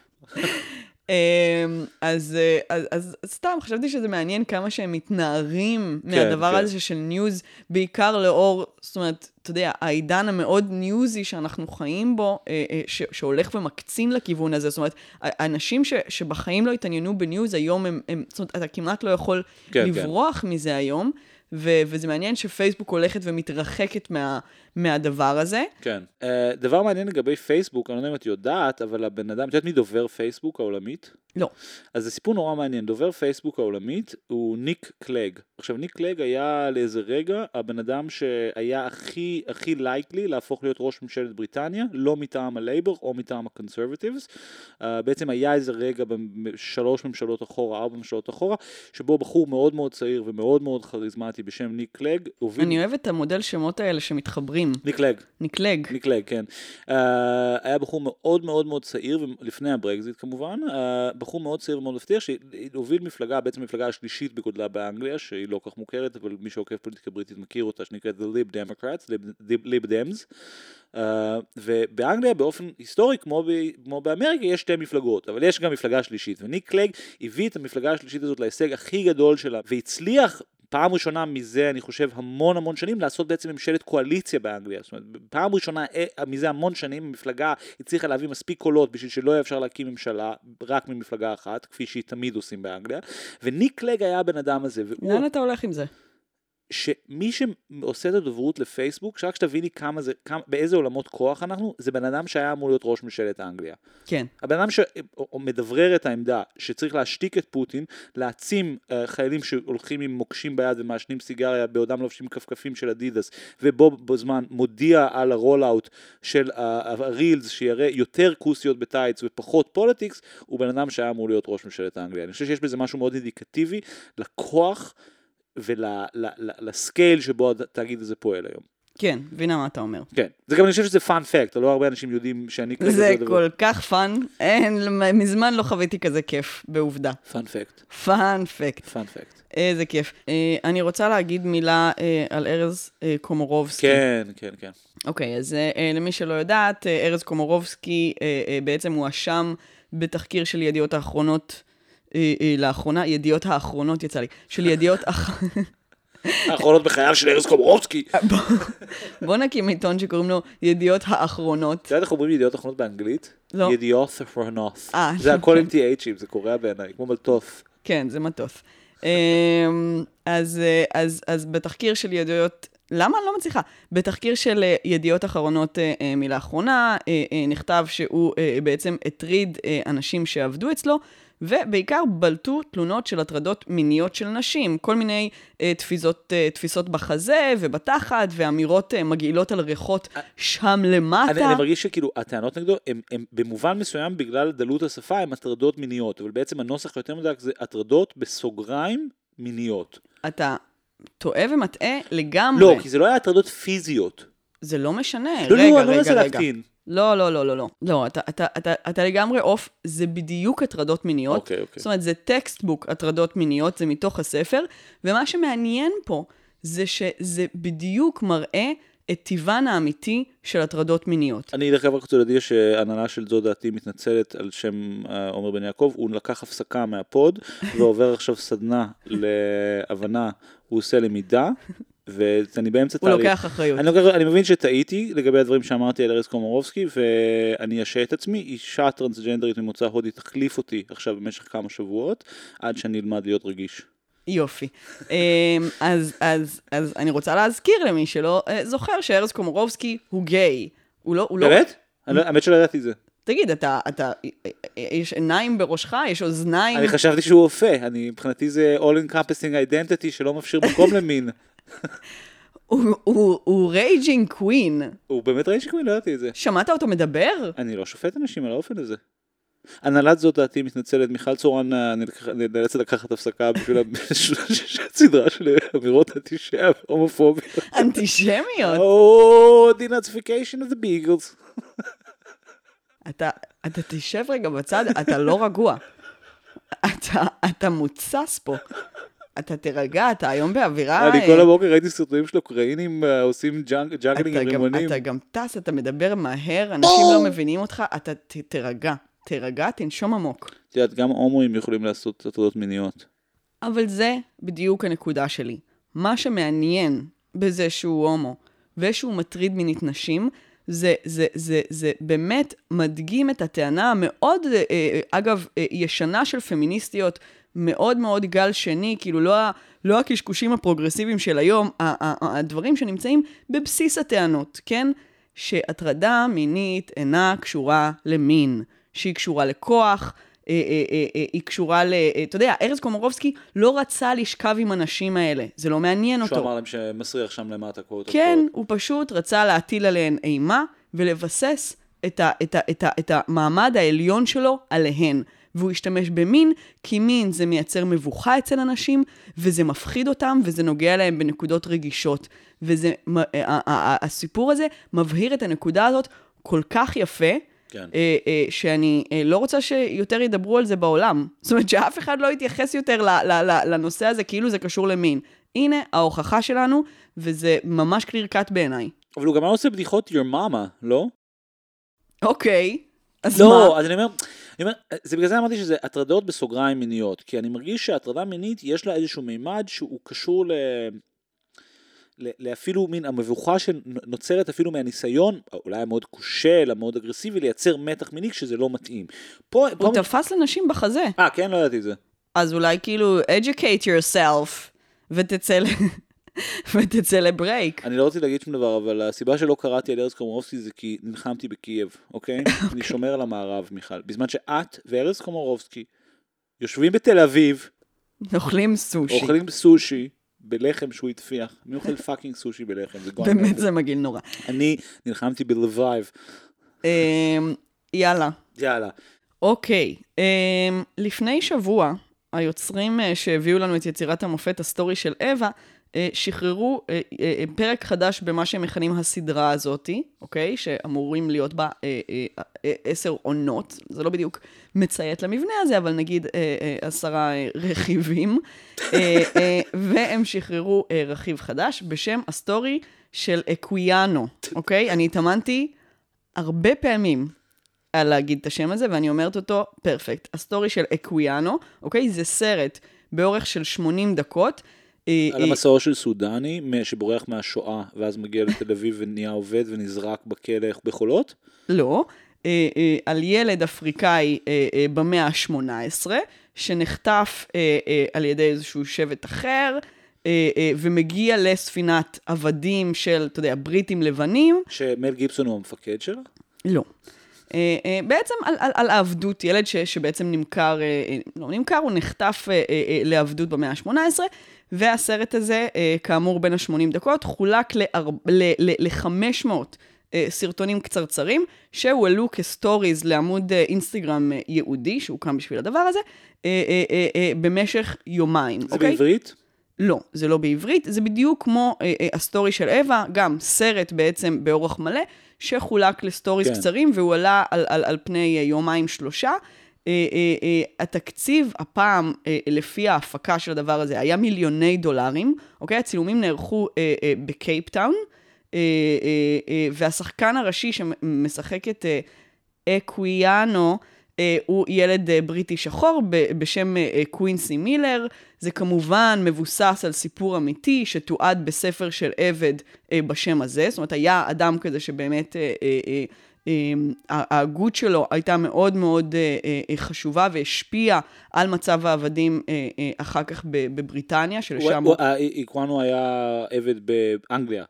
אמ, אז, אה, אז, אז סתם, חשבתי שזה מעניין כמה שהם מתנערים מהדבר כן. הזה של news, בעיקר לאור, זאת אומרת, אתה יודע, העידן המאוד ניוזי שאנחנו חיים בו, אה, אה, ש, שהולך ומקצין לכיוון הזה. זאת אומרת, האנשים ש, שבחיים לא התעניינו ב news, היום הם, הם, זאת אומרת, אתה כמעט לא יכול כן, לברוח מזה היום, ו, וזה מעניין שפייסבוק הולכת ומתרחקת מה, מהדבר הזה. כן. Uh, דבר מעניין לגבי פייסבוק, אני לא יודע אם את יודעת, אבל הבן אדם, את יודעת מי דובר פייסבוק העולמית? לא. אז זה סיפור נורא מעניין, דובר פייסבוק העולמית הוא ניק קלג. עכשיו ניק קלג היה לאיזה רגע הבן אדם שהיה הכי הכי likely להפוך להיות ראש ממשלת בריטניה, לא מטעם הלייבר או מטעם ה Conservatives. Uh, בעצם היה איזה רגע בשלוש ממשלות אחורה, ארבע ממשלות אחורה, שבו בחור מאוד מאוד צעיר ומאוד מאוד כריזמטי בשם ניק קלג הוביל... אני אוהבת את המודל שמות האלה שמתחברים. ניק קלג. נקלג. נקלג, כן. Uh, היה בחור מאוד מאוד מאוד צעיר, לפני הברקזיט כמובן, uh, בחור מאוד צעיר ומאוד מבטיח, שהוביל מפלגה, בעצם המפלגה השלישית בגודלה באנגליה, שהיא לא כל כך מוכרת, אבל מי שעוקב פוליטיקה בריטית מכיר אותה, שנקראת The Lib Democrats, Lib, Lib Dems. Uh, ובאנגליה באופן היסטורי, כמו, ב, כמו באמריקה, יש שתי מפלגות, אבל יש גם מפלגה שלישית, וניק קלג הביא את המפלגה השלישית הזאת להישג הכי גדול שלה, והצליח פעם ראשונה מזה, אני חושב, המון המון שנים, לעשות בעצם ממשלת קואליציה באנגליה. זאת אומרת, פעם ראשונה אה, מזה המון שנים, המפלגה הצליחה להביא מספיק קולות בשביל שלא יהיה אפשר להקים ממשלה רק ממפלגה אחת, כפי שהיא תמיד עושים באנגליה, וניק קלג היה הבן אדם הזה. לאן אתה הולך עם זה? שמי שעושה את הדוברות לפייסבוק, שרק שתביני כמה זה, כמה, באיזה עולמות כוח אנחנו, זה בן אדם שהיה אמור להיות ראש ממשלת אנגליה. כן. הבן אדם שמדברר את העמדה שצריך להשתיק את פוטין, להעצים uh, חיילים שהולכים עם מוקשים ביד ומעשנים סיגריה בעודם לובשים כפכפים של אדידס, ובו בזמן מודיע על ה roll-out של ה reels שיראה יותר כוסיות בטייץ ופחות politics, הוא בן אדם שהיה אמור להיות ראש ממשלת אנגליה. אני חושב שיש בזה משהו מאוד אינדיקטיבי לכוח ול scale שבו התאגיד הזה פועל היום. כן, מבינה מה אתה אומר. כן, זה גם אני חושב שזה fun fact, לא הרבה אנשים יודעים שאני כזה... זה כל כך fun, אין, מזמן לא חוויתי כזה כיף, בעובדה. fun fact. fun fact. fun fact. איזה כיף. אה, אני רוצה להגיד מילה אה, על ארז אה, קומורובסקי. כן, כן, כן. אוקיי, אז אה, למי שלא יודעת, אה, ארז קומורובסקי אה, אה, בעצם הואשם בתחקיר של ידיעות האחרונות, אה, אה, לאחרונה, ידיעות האחרונות יצא לי, של ידיעות אח... האחרונות בחייו של ארז קומורובסקי. בוא נקים עיתון שקוראים לו ידיעות האחרונות. את יודעת איך אומרים ידיעות אחרונות באנגלית? לא. ידיעות אחרונות. אה, זה הכל עם. TH'ים, זה קורע בעיניי, כמו מלטוף. כן, זה מטוס. אמ, אז, אה, אז, אז בתחקיר של ידיעות, למה אני לא מצליחה? בתחקיר של אה, ידיעות אחרונות אה, אה, מלאחרונה, אה, אה, נכתב שהוא אה, בעצם הטריד אה, אנשים שעבדו אצלו, ובעיקר בלטו תלונות של הטרדות מיניות של נשים, כל מיני אה, תפיסות, אה, תפיסות בחזה ובתחת, ואמירות אה, מגעילות על ריחות שם למטה. אני, אני מרגיש שכאילו הטענות נגדו הם, הם במובן מסוים בגלל דלות השפה הם הטרדות מיניות, אבל בעצם הנוסח היותר מדויק זה הטרדות בסוגריים מיניות. אתה טועה ומטעה לגמרי. לא, כי זה לא היה הטרדות פיזיות. זה לא משנה. לא, רגע, לא, לא רגע, מנסה רגע. להקטין. לא, לא, לא, לא, לא. לא, אתה, אתה, אתה, אתה לגמרי off, זה בדיוק הטרדות מיניות. אוקיי, אוקיי. זאת אומרת, זה textbook הטרדות מיניות, זה מתוך הספר, ומה שמעניין פה זה שזה בדיוק מראה את טיבן האמיתי של הטרדות מיניות. אני דרך אגב רק רוצה להודיע שהנהלה של זו דעתי מתנצלת על שם אה, עומר בן יעקב, הוא לקח הפסקה מהפוד ועובר עכשיו סדנה להבנה, הוא עושה למידה, ואני באמצע הוא תהליך. לוקח אחריות. אני, לוקח, אני מבין שטעיתי לגבי הדברים שאמרתי על ארז קומורובסקי ואני אשעה את עצמי, אישה טרנסג'נדרית ממוצא הודי תחליף אותי עכשיו במשך כמה שבועות עד שאני אלמד להיות רגיש. יופי. אמ, אז, אז, אז אני רוצה להזכיר למי שלא אה, זוכר שארז קומורובסקי הוא גיי. הוא לא, הוא לא... באמת? לא- האמת שלא ידעתי את זה. תגיד, אתה, אתה, יש עיניים בראשך? יש אוזניים? אני חשבתי שהוא אופה, אני מבחינתי זה all encompassing identity שלא מפשיר מקום למין. הוא- רייג'ינג קווין. הוא באמת רייש קווין, לא ידעתי את זה. שמעת אותו מדבר? אני לא שופט אנשים על האופן הזה. הנהלת זאת דעתי מתנצלת, מיכל צורן אה, נאלצת לקחת הפסקה בשביל הסדרה של אמירות אנטישיה והומופוביה. אנטישמיות. או, דינאציפיקיישן of the beagles. אתה, אתה תשב רגע בצד, אתה לא רגוע. אתה, אתה מוצס פה. אתה תירגע, אתה היום באווירה... אני אה, כל הבוקר ראיתי סרטונים של אוקראינים אה, עושים juggling עם רימונים. אתה גם טס, אתה מדבר מהר, אנשים לא מבינים אותך, אתה תירגע. תירגע, תנשום עמוק. את יודעת, גם הומואים יכולים לעשות הטרדות מיניות. אבל זה בדיוק הנקודה שלי. מה שמעניין בזה שהוא הומו ושהוא מטריד מינית נשים, זה, זה, זה, זה באמת מדגים את הטענה המאוד, אה, אגב, ישנה של פמיניסטיות, מאוד מאוד גל שני, כאילו לא, לא הקשקושים הפרוגרסיביים של היום, הדברים שנמצאים בבסיס הטענות, כן? שהטרדה מינית אינה קשורה למין, שהיא קשורה לכוח, אה, אה, אה, אה, היא קשורה ל... אה, אתה יודע, ארז קומורובסקי לא רצה לשכב עם הנשים האלה, זה לא מעניין שהוא אותו. אמר להם שמסריח שם למטה קודם כן, הוא פשוט רצה להטיל עליהן אימה ולבסס את, ה, את, ה, את, ה, את המעמד העליון שלו עליהן. והוא השתמש במין, כי מין זה מייצר מבוכה אצל אנשים, וזה מפחיד אותם, וזה נוגע להם בנקודות רגישות. וזה, מ- ה- ה- ה- הסיפור הזה מבהיר את הנקודה הזאת כל כך יפה, כן. אה, אה, שאני אה, לא רוצה שיותר ידברו על זה בעולם. זאת אומרת שאף אחד לא יתייחס יותר ל- ל- ל- לנושא הזה כאילו זה קשור למין. הנה ההוכחה שלנו, וזה ממש קליר קאט בעיניי. אבל הוא גם היה עושה בדיחות your mama, לא? אוקיי, אז לא, מה? אז אני אומר, אומר, זה בגלל זה אמרתי שזה הטרדות בסוגריים מיניות, כי אני מרגיש שהטרדה מינית יש לה איזשהו מימד שהוא קשור ל... לאפילו מין המבוכה שנוצרת אפילו מהניסיון, אולי המאוד כושל, המאוד אגרסיבי, לייצר מתח מיני כשזה לא מתאים. פה, פה... הוא תפס לנשים בחזה. אה, כן, לא ידעתי את זה. אז אולי כאילו, educate yourself, ותצא. ותצא ל break. אני לא רוצה להגיד שום דבר, אבל הסיבה שלא קראתי על ארז קומורובסקי זה כי נלחמתי בקייב, אוקיי? אני שומר על המערב, מיכל. בזמן שאת וארז קומורובסקי יושבים בתל אביב, אוכלים סושי. אוכלים סושי בלחם שהוא הטפיח. מי אוכל fucking סושי בלחם? זה באמת. זה מגעיל נורא. אני נלחמתי בלווייב. אמ, יאללה. יאללה. אוקיי, אמ, לפני שבוע, היוצרים אה, שהביאו לנו את יצירת המופת, הסטורי של אווה, שחררו אה, אה, פרק חדש במה שהם מכנים הסדרה הזאתי, אוקיי? שאמורים להיות בה אה, אה, אה, עשר עונות. זה לא בדיוק מציית למבנה הזה, אבל נגיד אה, אה, עשרה אה, רכיבים. אה, אה, והם שחררו אה, רכיב חדש בשם הסטורי של אקוויאנו, אוקיי? אני התאמנתי הרבה פעמים על להגיד את השם הזה, ואני אומרת אותו perfect. הסטורי של אקוויאנו, אוקיי? זה סרט באורך של 80 דקות. אה, על אה, המסעו של סודני שבורח מהשואה ואז מגיע לתל אביב ונהיה עובד ונזרק בכלא בחולות? לא, אה, על ילד אפריקאי אה, אה, במאה ה-18, שנחטף על ידי איזשהו שבט אחר, ומגיע לספינת עבדים של, אתה יודע, בריטים לבנים. שמל גיבסון הוא המפקד שלה? לא. אה, אה, בעצם על, על, על העבדות, ילד ש, שבעצם נמכר, אה, לא נמכר, הוא נחטף לעבדות במאה ה-18, והסרט הזה, כאמור בין ה-80 דקות, חולק ל-500 אה, סרטונים קצרצרים, שהועלו כסטוריז לעמוד אינסטגרם ייעודי, שהוקם בשביל הדבר הזה, במשך יומיים. זה אוקיי? בעברית? לא, זה לא בעברית, זה בדיוק כמו אה, אה, הסטורי של אווה, גם סרט בעצם באורך מלא, שחולק לסטוריז כן. קצרים, והוא עלה על, על, על פני אה, יומיים שלושה. אה, אה, התקציב הפעם, לפי ההפקה של הדבר הזה, היה מיליוני דולרים, אוקיי? הצילומים נערכו בקייפטאון, והשחקן הראשי שמשחק את אקוויאנו, הוא ילד אה, בריטי שחור ב- בשם אה, אה, קווינסי מילר. זה כמובן מבוסס על סיפור אמיתי שתועד בספר של עבד אה, בשם הזה. זאת אומרת, היה אדם כזה שבאמת אה, אה, אה, אה, ההגות שלו הייתה מאוד מאוד אה, אה, חשובה והשפיעה על מצב העבדים אה, אה, אחר כך בבריטניה, שלשם הוא... איקואנו היה עבד באנגליה.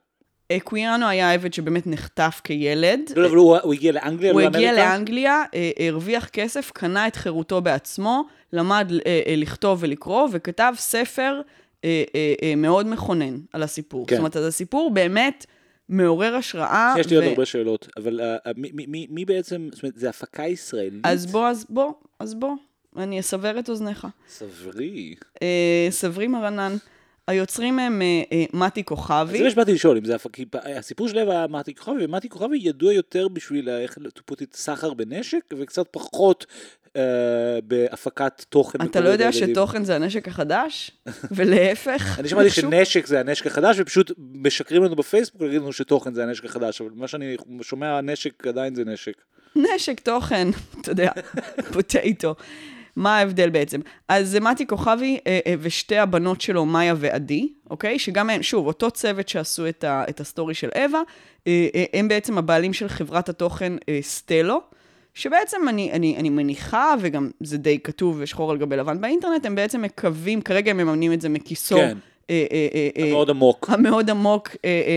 קוויאנו היה עבד שבאמת נחטף כילד. לא, אבל הוא הוא הגיע לאנגליה? הוא לא הגיע לאמריקה? לאנגליה, אה, הרוויח כסף, קנה את חירותו בעצמו, למד אה, אה, לכתוב ולקרוא, וכתב ספר מאוד מכונן על הסיפור. כן. זאת אומרת, אז הסיפור באמת מעורר השראה. יש לי עוד הרבה שאלות, אבל מי- מי- מי- מי בעצם, זאת אומרת, זה הפקה ישראלית? אז בוא, אז בוא, אז בוא, אני אסבר את אוזניך. סברי. סברי מרנן, היוצרים הם אה, אה, מתי כוכבי. זה מה שבאתי לשאול, אם זה הסיפור של לב היה מתי כוכבי, ומתי כוכבי ידוע יותר בשביל איך put it סחר בנשק, וקצת פחות אה, בהפקת תוכן. אתה לא יודע. שתוכן זה הנשק החדש? ולהפך? אני שמעתי? שנשק זה הנשק החדש, ופשוט משקרים לנו בפייסבוק להגיד לנו שתוכן זה הנשק החדש, אבל מה שאני שומע, נשק עדיין זה נשק. נשק, תוכן, אתה יודע, potato. מה ההבדל בעצם? אז זה מתי כוכבי אה, אה, ושתי הבנות שלו, מאיה ועדי, אוקיי? שגם הם, שוב, אותו צוות שעשו את, ה, את הסטורי של אווה, אה, הם בעצם הבעלים של חברת התוכן סטלו, שבעצם אני, אני, אני מניחה, וגם זה די כתוב ושחור על גבי לבן באינטרנט, הם בעצם מקווים, כרגע הם מממנים את זה מכיסו. כן. אה, אה, אה, אה, מאוד עמוק. המאוד עמוק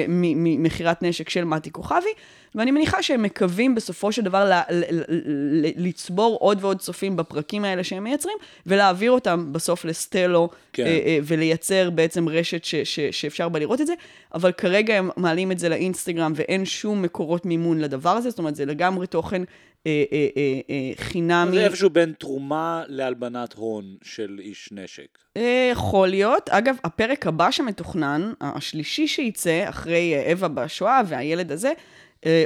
ממכירת נשק של מתי כוכבי, ואני מניחה שהם מקווים בסופו של דבר ל- ל- ל- לצבור עוד ועוד צופים בפרקים האלה שהם מייצרים, ולהעביר אותם בסוף לסטלו, כן. אה, אה, ולייצר בעצם רשת ש- ש- שאפשר בה לראות את זה, אבל כרגע הם מעלים את זה לאינסטגרם ואין שום מקורות מימון לדבר הזה, זאת אומרת זה לגמרי תוכן אה, אה, אה, אה, חינמי. זה איפשהו בין תרומה להלבנת הון של איש נשק. אה, יכול להיות. אגב, הפרק הבא שמתוכנן, השלישי שייצא, אחרי אווה בשואה והילד הזה,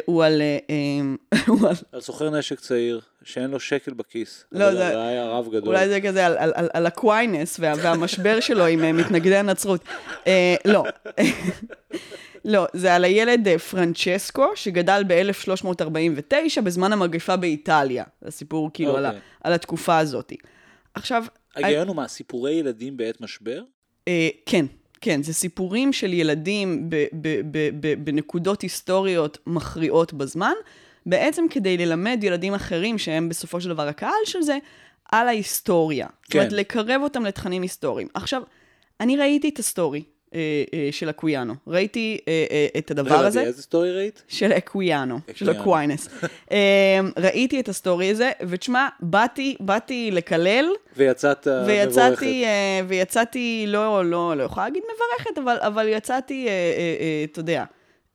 הוא על... אה, אה, הוא על... על סוחר נשק צעיר, שאין לו שקל בכיס. לא, זה- היה רב גדול. אולי זה כזה על, על, על, על הקוויינס וה, והמשבר שלו עם אה, מתנגדי הנצרות. אה, לא. לא, זה על הילד אה, פרנצ'סקו, שגדל ב-1349 בזמן המגפה באיטליה. זה סיפור כאילו על, אוקיי. על התקופה הזאת. עכשיו, ההיגיון הוא מה, סיפורי ילדים בעת משבר? אה, כן, כן, זה סיפורים של ילדים ב- ב- ב- ב- בנקודות היסטוריות מכריעות בזמן, בעצם כדי ללמד ילדים אחרים, שהם בסופו של דבר הקהל של זה, על ההיסטוריה. זאת אומרת, כן. לקרב אותם לתכנים היסטוריים. עכשיו, אני ראיתי את הסטורי, אה, אה, של אקוויאנו. ראיתי אה, אה, את הדבר לא הזה. הבנתי, איזה סטורי ראית? של אקוויאנו, של. אקוויינס. אמ, ראיתי את הסטורי הזה, ותשמע, באתי, באתי לקלל, ויצאת מבורכת. ויצאתי, אה, ויצאתי, לא, לא, לא יכולה להגיד מברכת, אבל, אבל יצאתי, אה, אה, אה, אתה יודע,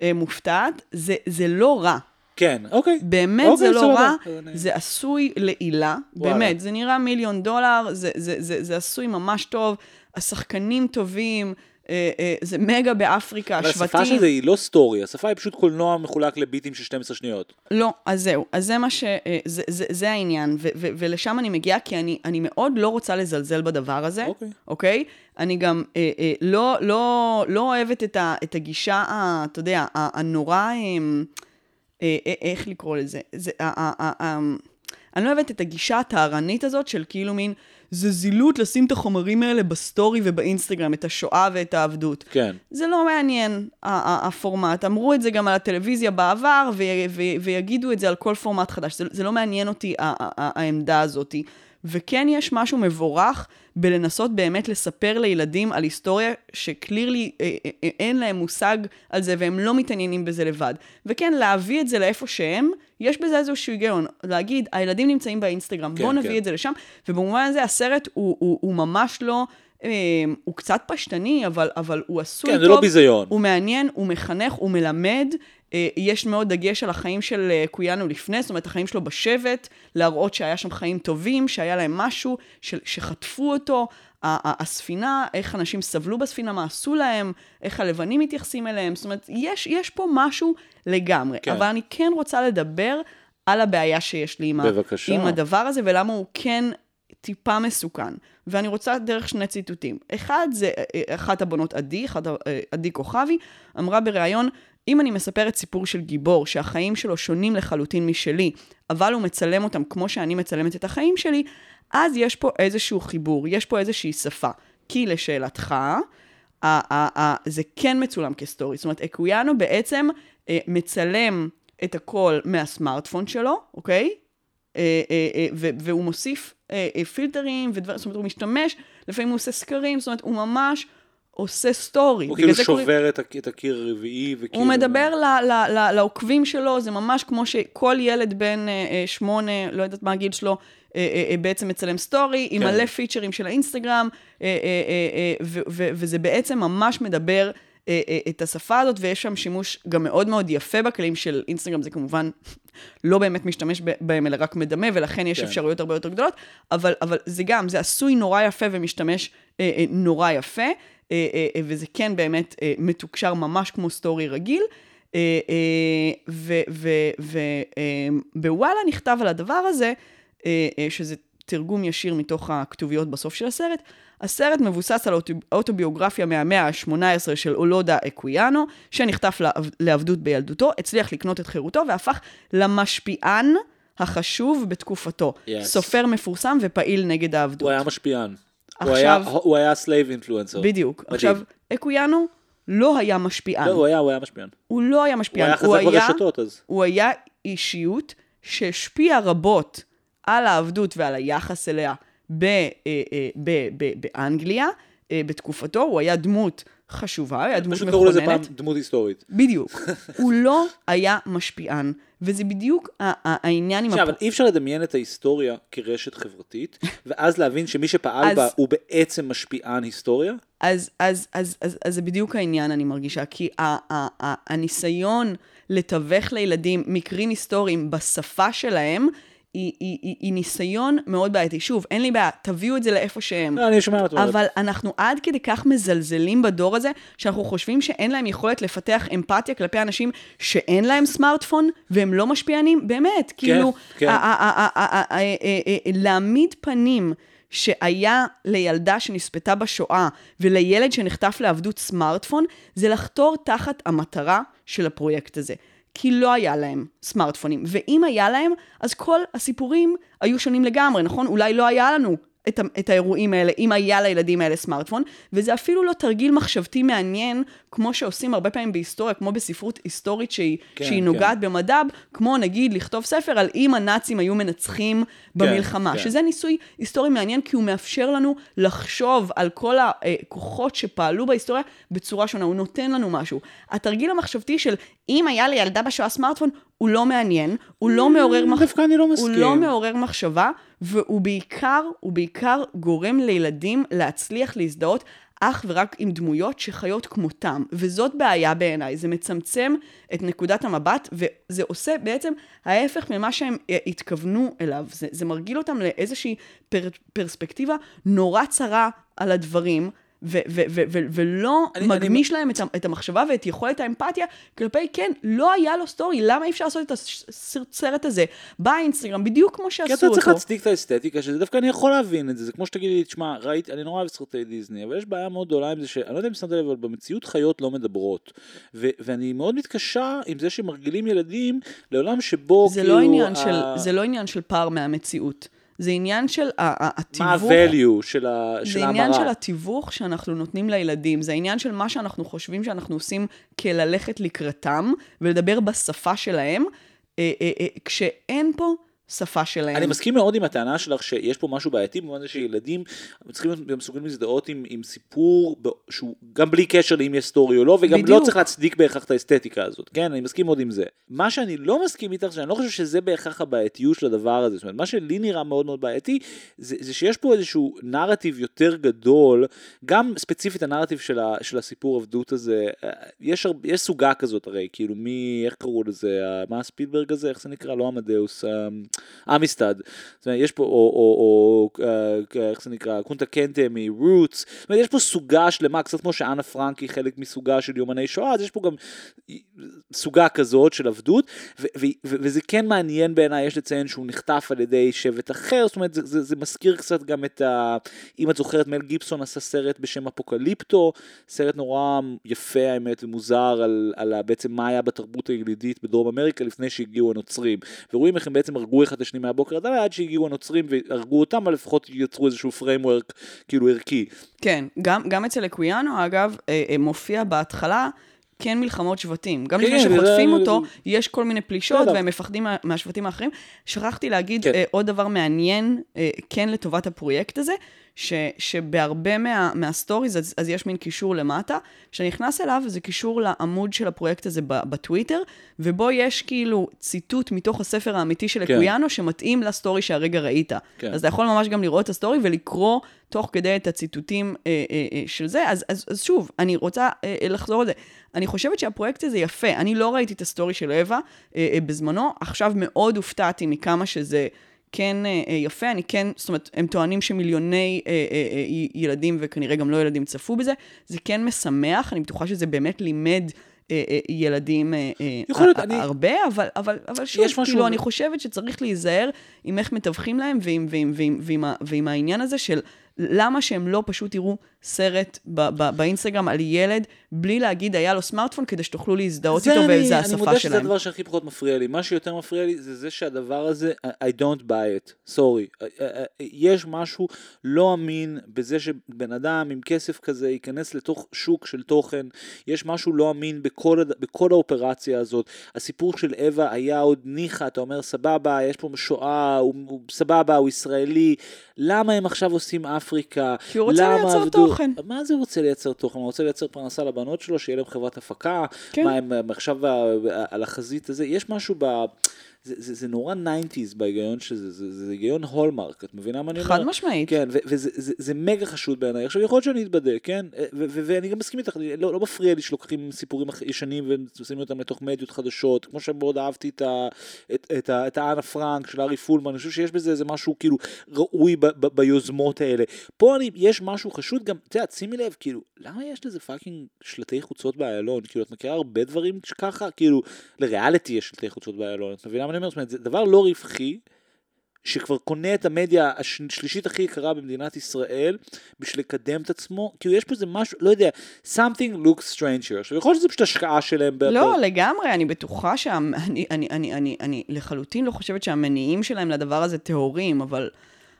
אה, מופתעת. זה, זה לא רע. כן, אוקיי. באמת אוקיי, זה לא סבבה. רע, זה עשוי לעילה, וואלה. באמת, זה נראה מיליון דולר, זה, זה, זה, זה עשוי ממש טוב, השחקנים טובים, זה מגה באפריקה, אבל השבטים. השפה של זה היא לא סטורי, השפה היא פשוט קולנוע מחולק לביטים של 12 שניות. לא, אז זהו, אז זה מה ש... אה, זה, זה, זה העניין, ו, ו, ולשם אני מגיעה, כי אני, אני מאוד לא רוצה לזלזל בדבר הזה, אוקיי. אוקיי? אני גם אה, אה, לא, לא, לא אוהבת את, ה, את הגישה, ה, אתה יודע, הנורא... אה, אה, אה, איך לקרוא לזה? זה, ה, ה, ה, ה, אני לא אוהבת את הגישה הטהרנית הזאת של כאילו מין, זה זילות לשים את החומרים האלה בסטורי ובאינסטגרם, את השואה ואת העבדות. כן. זה לא מעניין, הפורמט. אמרו את זה גם על הטלוויזיה בעבר, ו- ו- ויגידו את זה על כל פורמט חדש. זה, זה לא מעניין אותי, העמדה הזאת. וכן יש משהו מבורך בלנסות באמת לספר לילדים על היסטוריה שקלירלי אה, אה, אה, אין להם מושג על זה והם לא מתעניינים בזה לבד. וכן, להביא את זה לאיפה שהם, יש בזה איזשהו היגיון. להגיד, הילדים נמצאים באינסטגרם, כן, בואו נביא כן. את זה לשם, ובמובן הזה הסרט הוא, הוא, הוא ממש לא... הוא קצת פשטני, אבל, אבל הוא עשוי כן, טוב. זה לא ביזיון. הוא מעניין, הוא מחנך, הוא מלמד. אה, יש מאוד דגש על החיים של אה, קויאנו לפני, זאת אומרת, החיים שלו בשבט, להראות שהיה שם חיים טובים, שהיה להם משהו, שחטפו אותו. הספינה, איך אנשים סבלו בספינה, מה עשו להם, איך הלבנים מתייחסים אליהם. זאת אומרת, יש, יש פה משהו לגמרי. כן. אבל אני כן רוצה לדבר על הבעיה שיש לי עם, בבקשה. עם הדבר הזה, ולמה הוא כן טיפה מסוכן. ואני רוצה דרך שני ציטוטים. אחד זה אה, אחת הבנות עדי, אחת, עדי כוכבי, אמרה בריאיון, אם אני מספרת סיפור של גיבור שהחיים שלו שונים לחלוטין משלי, אבל הוא מצלם אותם כמו שאני מצלמת את החיים שלי, אז יש פה איזשהו חיבור, יש פה איזושהי שפה. כי לשאלתך, ה- ה- ה- זה כן מצולם כסטורי. זאת אומרת, אקויאנו בעצם אה, מצלם את הכל מהסמארטפון שלו, אוקיי? אה, אה, אה, והוא מוסיף אה, אה, פילטרים ודברים, זאת אומרת, הוא משתמש, לפעמים הוא עושה סקרים, זאת אומרת, הוא ממש עושה סטורי. הוא כאילו זה קוראים- שובר את את הקיר הרביעי, וכאילו... הוא מדבר ל- ל- ל- לעוקבים שלו, זה ממש כמו שכל ילד בן אה, אה, שמונה, לא יודעת מה הגיל שלו, אה, בעצם מצלם סטורי, עם כן. מלא פיצ'רים של האינסטגרם, ו- ו- וזה בעצם ממש מדבר את השפה הזאת, ויש שם שימוש גם מאוד מאוד יפה בכלים של אינסטגרם, זה כמובן לא באמת משתמש בהם, אלא רק מדמה, ולכן יש כן. אפשרויות הרבה יותר גדולות, אבל, אבל זה גם, זה עשוי נורא יפה ומשתמש נורא יפה, וזה כן באמת אה, מתוקשר ממש כמו סטורי רגיל. אה, אה, ובוואלה נכתב על הדבר הזה, אה, אה, שזה תרגום ישיר מתוך הכתוביות בסוף של הסרט. הסרט מבוסס על אוטו- אוטוביוגרפיה מהמאה ה-18 של אולודה אקוויאנו, שנחטף לעב- לעבדות בילדותו, הצליח לקנות את חירותו והפך למשפיען החשוב בתקופתו. Yes. סופר מפורסם ופעיל נגד העבדות. הוא היה משפיען. הוא עכשיו- היה- הוא היה slave influencer. בדיוק. מדהים. עכשיו, אקוויאנו לא היה משפיען. לא, הוא היה, הוא היה משפיען. הוא לא היה הוא משפיען. היה חזק ברשתות, אז... הוא היה אישיות שהשפיעה רבות על העבדות ועל היחס אליה ב, אה, אה, ב, ב, באנגליה אה, בתקופתו. הוא היה דמות חשובה, הוא היה דמות פשוט קראו לזה פעם מכוננת. דמות היסטורית. בדיוק. הוא לא היה משפיען, וזה בדיוק העניין עם... עכשיו, הפ- אי אפשר לדמיין את ההיסטוריה כרשת חברתית, ואז להבין שמי שפעל אז- בה הוא בעצם משפיען היסטוריה? אז, אז, אז, אז, אז זה בדיוק העניין, אני מרגישה, כי ה, ה, ה, הניסיון לתווך לילדים מקרים היסטוריים בשפה שלהם, היא, היא, היא, היא ניסיון מאוד בעייתי. שוב, אין לי בעיה, תביאו את זה לאיפה שהם. לא, אני שומע אותו. אבל אנחנו עד כדי כך מזלזלים בדור הזה, שאנחנו חושבים שאין להם יכולת לפתח אמפתיה כלפי אנשים שאין להם סמארטפון והם לא משפיענים, באמת, כאילו, להעמיד פנים. שהיה לילדה שנספתה בשואה ולילד שנחטף לעבדות סמארטפון, זה לחתור תחת המטרה של הפרויקט הזה. כי לא היה להם סמארטפונים, ואם היה להם, אז כל הסיפורים היו שונים לגמרי, נכון? אולי לא היה לנו את, את האירועים האלה, אם היה לילדים האלה סמארטפון, וזה אפילו לא תרגיל מחשבתי מעניין, כמו שעושים הרבה פעמים בהיסטוריה, כמו בספרות היסטורית שהיא, כן, שהיא כן. נוגעת במדע, כמו נגיד לכתוב ספר על אם הנאצים היו מנצחים במלחמה, כן. שזה ניסוי היסטורי מעניין, כי הוא מאפשר לנו לחשוב על כל הכוחות שפעלו בהיסטוריה בצורה שונה, הוא נותן לנו משהו. התרגיל המחשבתי של אם היה לילדה בשואה סמארטפון, הוא לא מעניין, הוא לא מעורר מחשבה. דווקא אני לא הוא מסכים. לא מעורר מחשבה, והוא בעיקר, הוא בעיקר גורם לילדים להצליח להזדהות אך ורק עם דמויות שחיות כמותם. וזאת בעיה בעיניי, זה מצמצם את נקודת המבט, וזה עושה בעצם ההפך ממה שהם אה, התכוונו אליו. זה, זה מרגיל אותם לאיזושהי פר, פרספקטיבה נורא צרה על הדברים. ו- ו- ו- ו- ולא אני- מגמיש להם את, את המחשבה ואת יכולת האמפתיה כלפי, כן, לא היה לו סטורי, למה אי אפשר לעשות את הסרט הזה באינסטגרם, בדיוק כמו שעשו כי אותו. אתה צריך להצדיק את האסתטיקה, שזה דווקא אני יכול להבין את זה, זה כמו שתגיד לי, תשמע, ראית, אני נורא אוהב סרטי דיסני, אבל יש בעיה מאוד גדולה עם זה, שאני לא יודע אם שמת לב, אבל במציאות חיות לא מדברות. ו- ואני מאוד מתקשה עם זה שמרגילים ילדים לעולם שבו, זה כאילו, לא ה- של, זה לא עניין של פער מהמציאות. זה עניין של ה- ה- מה התיווך. ה-value של ה- של זה עניין של ההמרה. התיווך שאנחנו נותנים לילדים, זה העניין של מה שאנחנו חושבים שאנחנו עושים כללכת לקראתם ולדבר בשפה שלהם, אה, אה, אה, כשאין פה שפה שלהם. אני מסכים מאוד עם הטענה שלך שיש פה משהו בעייתי במובן זה שילדים צריכים להיות גם מסוגלים להזדהות עם, עם סיפור ב- שהוא גם בלי קשר לאם יש סטורי או לא וגם בדיוק. לא צריך להצדיק בהכרח את האסתטיקה הזאת. כן אני מסכים מאוד עם זה. מה שאני לא מסכים איתך שאני לא חושב שזה בהכרח הבעייתיות של הדבר הזה. זאת אומרת מה שלי נראה מאוד מאוד בעייתי זה, זה שיש פה איזשהו נרטיב יותר גדול גם ספציפית הנרטיב של, ה, של הסיפור עבדות הזה אה, יש, הר- יש סוגה כזאת הרי כאילו מי איך קראו לזה מה הספילברג הזה? איך זה נקרא? לא עמדאוס אה, אומרת, יש פה, או, או, או אה, איך זה נקרא, קונטה קנטה מרוטס, זאת אומרת, יש פה סוגה שלמה, קצת כמו שאנה פרנק היא חלק מסוגה של יומני שואה, אז יש פה גם סוגה כזאת של עבדות, ו- ו- ו- וזה כן מעניין בעיניי, יש לציין שהוא נחטף על ידי שבט אחר, זאת אומרת, זה, זה, זה מזכיר קצת גם את ה... אם את זוכרת, מל גיבסון עשה סרט בשם אפוקליפטו, סרט נורא יפה האמת ומוזר על, על בעצם מה היה בתרבות הילידית בדרום אמריקה לפני שהגיעו הנוצרים, ורואים איך הם בעצם הרגו אחד את השני מהבוקר עד עד שהגיעו הנוצרים והרגו אותם, אבל לפחות יצרו איזשהו framework כאילו ערכי. כן, גם, גם אצל אקוויאנו, אגב, אה, אה, מופיע בהתחלה כן מלחמות שבטים. גם כן, לפני כן, זה- שחוטפים זה- אותו, יש כל מיני פלישות. והם מפחדים מה, מהשבטים האחרים. שכחתי להגיד כן. אה, עוד דבר מעניין, אה, כן לטובת הפרויקט הזה, ש, שבהרבה מה, מהסטוריז, אז, אז יש מין קישור למטה, שנכנס אליו, זה קישור לעמוד של הפרויקט הזה בטוויטר, ובו יש כאילו ציטוט מתוך הספר האמיתי של כן. אקוויאנו, שמתאים לסטורי שהרגע ראית. כן. אז אתה יכול ממש גם לראות את הסטורי ולקרוא תוך כדי את הציטוטים אה, אה, אה, של זה. אז, אז, אז שוב, אני רוצה אה, אה, לחזור על זה. אני חושבת שהפרויקט הזה יפה. אני לא ראיתי את הסטורי של אווה אה, אה, בזמנו, עכשיו מאוד הופתעתי מכמה שזה... כן אה, אה, יפה, אני כן, זאת אומרת, הם טוענים שמיליוני אה, אה, אה, ילדים, וכנראה גם לא ילדים, צפו בזה. זה כן משמח, אני בטוחה שזה באמת לימד אה, אה, ילדים אה, אה, להיות, אני- הרבה, אבל, אבל, אבל שוב, יש משהו- כאילו, אני חושבת שצריך להיזהר עם איך מתווכים להם ועם, ועם, ועם, ועם, ה- ועם העניין הזה של למה שהם לא פשוט יראו סרט ב, ב, באינסטגרם על ילד, בלי להגיד היה לו סמארטפון, כדי שתוכלו להזדהות איתו אני- וזה אני השפה מודה שזה שלהם. הדבר שהכי פחות מפריע לי. מה שיותר מפריע לי זה זה שהדבר הזה, I don't buy it, sorry. יש משהו לא אמין בזה שבן אדם עם כסף כזה ייכנס לתוך שוק של תוכן. יש משהו לא אמין בכל, בכל האופרציה הזאת. הסיפור של אווה היה עוד ניחא, אתה אומר סבבה, יש פה שואה, הוא, הוא סבבה, הוא ישראלי. למה הם עכשיו עושים אפריקה? כי הוא רוצה לייצר עבדו- תוכן. מה זה רוצה לייצר תוכן? הוא רוצה לייצר פרנסה לבנות שלו, שיהיה להם חברת הפקה, כן. מה הם עכשיו על החזית הזה, יש משהו ב... זה, זה, זה נורא 90's בהיגיון שזה, זה, זה, זה היגיון Hallmark, את מבינה מה אני אומר? חד משמעית. כן, ו- וזה זה, זה מגה חשוד בעיניי. עכשיו, יכול להיות שאני אתבדה, כן? ו- ו- ואני גם מסכים איתך, לא, לא מפריע לי שלוקחים סיפורים ישנים ושמים אותם לתוך מדיות חדשות, כמו שמאוד אהבתי את, ה- את, את, ה- את האנה פרנק של ארי פולמן, אני חושב שיש בזה איזה משהו כאילו ראוי ב- ב- ביוזמות האלה. פה אני, יש משהו חשוד גם, את יודעת, שימי לב, כאילו, למה יש לזה fucking שלטי חוצות באיילון? כאילו, את מכירה הרבה דברים שככה? כאילו, לריאליטי יש שלטי חוצות באיילון, את מבינה מה אני אומר? זאת אומרת, זה דבר לא רווחי. שכבר קונה את המדיה השלישית הכי יקרה במדינת ישראל בשביל לקדם את עצמו, כאילו יש פה איזה משהו, לא יודע, something looks strange here. עכשיו יכול להיות שזה פשוט השקעה שלהם. לא, ב- לגמרי, אני בטוחה שאני אני, אני, אני, אני לחלוטין לא חושבת שהמניעים שלהם לדבר הזה טהורים, אבל,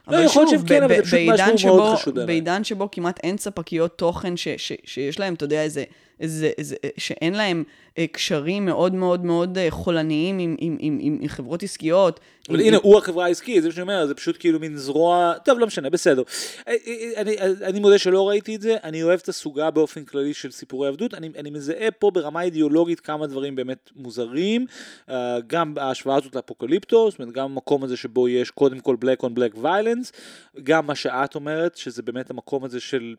אבל יכול להיות שהם כן, אבל זה פשוט משהו בעידן מאוד שבו- חשוד. בעידן שבו כמעט אין ספקיות תוכן ש, ש, שיש להם, אתה יודע, איזה, איזה, איזה, שאין להם אה, קשרים מאוד מאוד מאוד אה, חולניים עם, עם, עם, עם, עם חברות עסקיות. אבל עם, הנה, עם, הוא החברה העסקית, זה מה שאני אומר, זה פשוט כאילו מין זרוע, טוב, לא משנה, בסדר. אה, אני, אני מודה שלא ראיתי את זה, אני אוהב את הסוגה באופן כללי של סיפורי עבדות, אני, אני מזהה פה ברמה אידיאולוגית כמה דברים באמת מוזרים, גם ההשוואה הזאת לאפוקליפטו, זאת אומרת, גם המקום הזה שבו יש קודם כל black on black violence, גם מה שאת אומרת, שזה באמת המקום הזה של...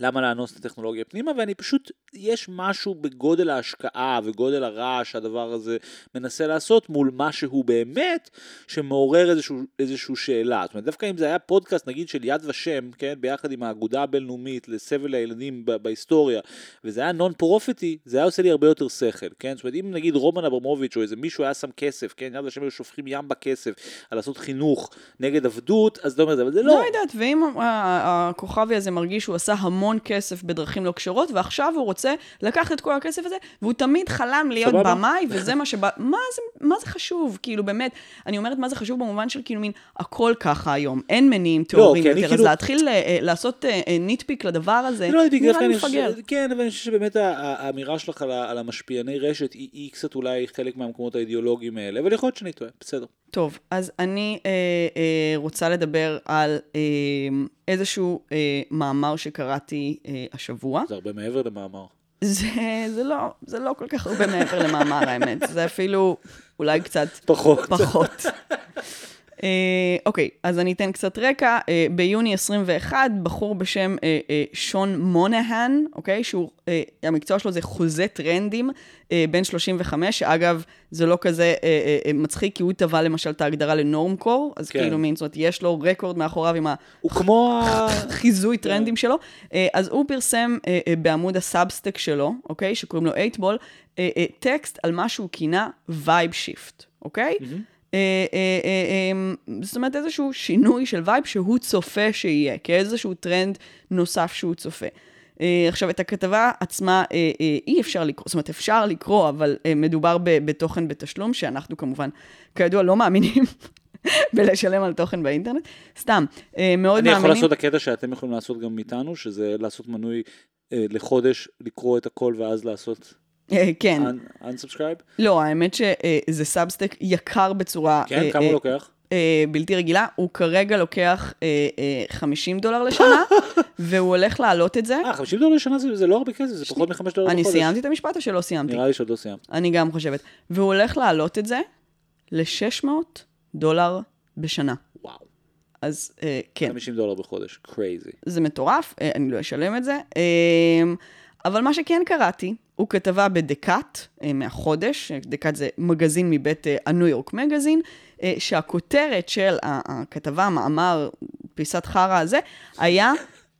למה לאנוס את הטכנולוגיה פנימה, ואני פשוט, יש משהו בגודל ההשקעה וגודל הרעש שהדבר הזה מנסה לעשות מול משהו באמת שמעורר איזשהו, איזשהו שאלה. זאת אומרת, דווקא אם זה היה פודקאסט נגיד של יד ושם, כן, ביחד עם האגודה הבינלאומית לסבל הילדים בהיסטוריה, וזה היה נון פרופיטי, זה היה עושה לי הרבה יותר שכל, כן? זאת אומרת, אם נגיד רומן אברמוביץ' או איזה מישהו היה שם כסף, כן, יד ושם היו שופכים ים בכסף על לעשות חינוך נגד עבדות, אז אתה אומר, אבל זה לא. לא יודעת, ואם הכוכבי הזה מרגיש שהוא עשה המון כסף בדרכים לא כשרות, ועכשיו הוא רוצה לקחת את כל הכסף הזה, והוא תמיד חלם להיות סבבה. במאי, וזה מה שבא... מה זה, מה זה חשוב? כאילו, באמת, אני אומרת מה זה חשוב במובן של כאילו מין, הכל ככה היום, אין מניעים טהורים כי אני יותר, אז כאילו- להתחיל אה, אה, לעשות ניטפיק לדבר הזה, לא, נראה לי מפגר. כן, אבל אני חושב שבאמת האמירה שלך על המשפיעני רשת היא- היא קצת אולי חלק מהמקומות האידיאולוגיים האלה, אבל יכול להיות שאני טועה, בסדר. טוב, אז אני אה, אה, רוצה לדבר על אה, איזשהו אה, מאמר שקראתי אה, השבוע. זה הרבה מעבר למאמר. זה, זה, לא, זה לא כל כך הרבה מעבר למאמר האמת, זה אפילו אולי קצת פחות. פחות. אה, אוקיי, אז אני אתן קצת רקע. אה, ביוני 21, בחור בשם אה, שון מונהן, אוקיי? שהוא, המקצוע שלו זה חוזה טרנדים, בן 35, שאגב, זה לא כזה מצחיק, כי הוא טבע למשל את ההגדרה ל normcore, אז כן. כאילו מין, זאת אומרת, יש לו רקורד מאחוריו עם. הוא כמו ה... חיזוי טרנדים שלו. אה, אז הוא פרסם בעמוד ה Substack שלו, אוקיי? שקוראים לו 8Ball, אה, טקסט על מה שהוא כינה vibe shift, אוקיי? אה, זאת אומרת, איזשהו שינוי של וייב שהוא צופה שיהיה, כאיזשהו טרנד נוסף שהוא צופה. אה, עכשיו, את הכתבה עצמה אה, אה, אי אפשר לקרוא, זאת אומרת, אפשר לקרוא, אבל אה, מדובר בתוכן בתשלום, שאנחנו כמובן, כידוע, לא מאמינים בלשלם על תוכן באינטרנט. סתם, אה, מאוד אני מאמינים. יכול לעשות הקטע שאתם יכולים לעשות גם איתנו, שזה לעשות מנוי אה, לחודש, לקרוא את הכל ואז לעשות אה, כן. un- unsubscribe. לא, האמת שזה Substack יקר בצורה כן, אה, כמה אה, הוא לוקח? אה, בלתי רגילה. הוא כרגע לוקח אה, אה, 50 דולר לשנה, והוא הולך להעלות את זה. אה, 50 דולר לשנה זה זה לא הרבה כסף, זה פחות מ-5 דולר אני בחודש. סיימתי את המשפט או שלא סיימתי? נראה לי שעוד לא סיימת. אני גם חושבת. והוא הולך להעלות את זה ל-600 דולר בשנה. וואו. אז אה, כן. 50 דולר בחודש, crazy. זה מטורף, אה, אני לא אשלם את זה. אה, אבל מה שכן קראתי, הוא כתבה בדקאט אה, מהחודש, דקאט זה מגזין מבית אה, הניו יורק מגזין, אה, שהכותרת של הכתבה, המאמר, פיסת חרא הזה, היה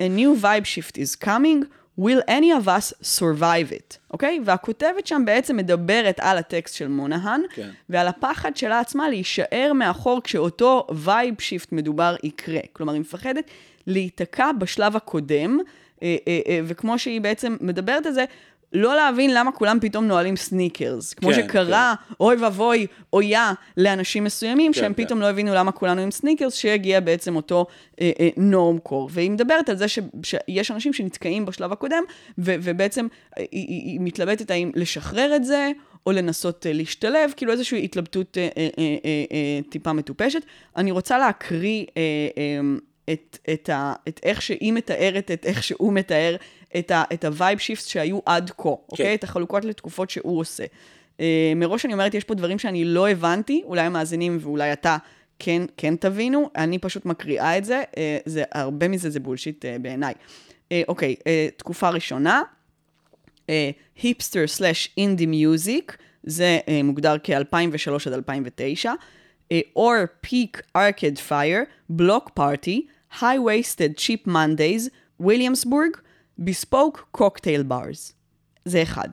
A new vibe shift is coming, will any of us survive it, אוקיי? והכותבת שם בעצם מדברת על הטקסט של מונהן, כן. ועל הפחד שלה עצמה להישאר מאחור כשאותו vibe shift מדובר יקרה. כלומר, היא מפחדת להיתקע בשלב הקודם, וכמו שהיא בעצם מדברת על זה, לא להבין למה כולם פתאום נועלים סניקרס. כמו כן, שקרה, אוי ואבוי, אויה, לאנשים מסוימים, כן, שהם כן. פתאום לא הבינו למה כולנו עם סניקרס, שהגיע בעצם אותו אה, אה, normcore. והיא מדברת על זה ש, שיש אנשים שנתקעים בשלב הקודם, ו, ובעצם אה, היא, היא, היא מתלבטת האם לשחרר את זה, או לנסות אה, להשתלב, כאילו איזושהי התלבטות אה, אה, אה, אה, אה, טיפה מטופשת. אני רוצה להקריא אה, אה, את, את, ה, את איך שהיא מתארת, את איך שהוא מתאר את, ה, את ה vibe shift שהיו עד כה, אוקיי? את החלוקות לתקופות שהוא עושה. אה, מראש אני אומרת, יש פה דברים שאני לא הבנתי, אולי המאזינים ואולי אתה כן, כן תבינו, אני פשוט מקריאה את זה, אה, זה הרבה מזה זה בולשיט אה, בעיניי. אה, אוקיי, אה, תקופה ראשונה, היפסטר סלאש אינדי מיוזיק, זה אה, מוגדר כ-2003 עד 2009, אה, or peak arcade fire, block party, high waisted cheap mondays, ויליאמסבורג, bespoke cocktail bars. זה אחד.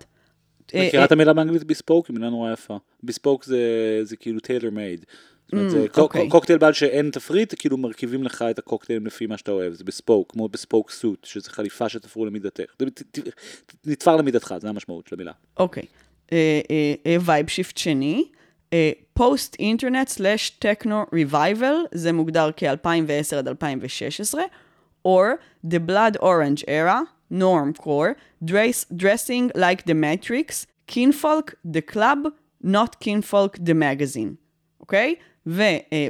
אה, מכירה אה, את המילה באנגלית bespoke? היא מילה נורא יפה. bespoke זה זה כאילו tailor made. זאת אומרת, זה קוק- אוקיי. קוקטייל בר שאין תפריט, כאילו מרכיבים לך את הקוקטיילים לפי מה שאתה אוהב, זה bespoke, כמו bespoke suit, שזה חליפה שתפרו למידתך. זה נתפר למידתך, זה המשמעות של המילה. אוקיי. vibe shift שני, post internet slash techno revival, זה מוגדר כ-2010 עד 2016, or the blood orange era, normcore, dress, dressing like the matrix, kinfolk, the club, not kinfolk, the magazine, אוקיי?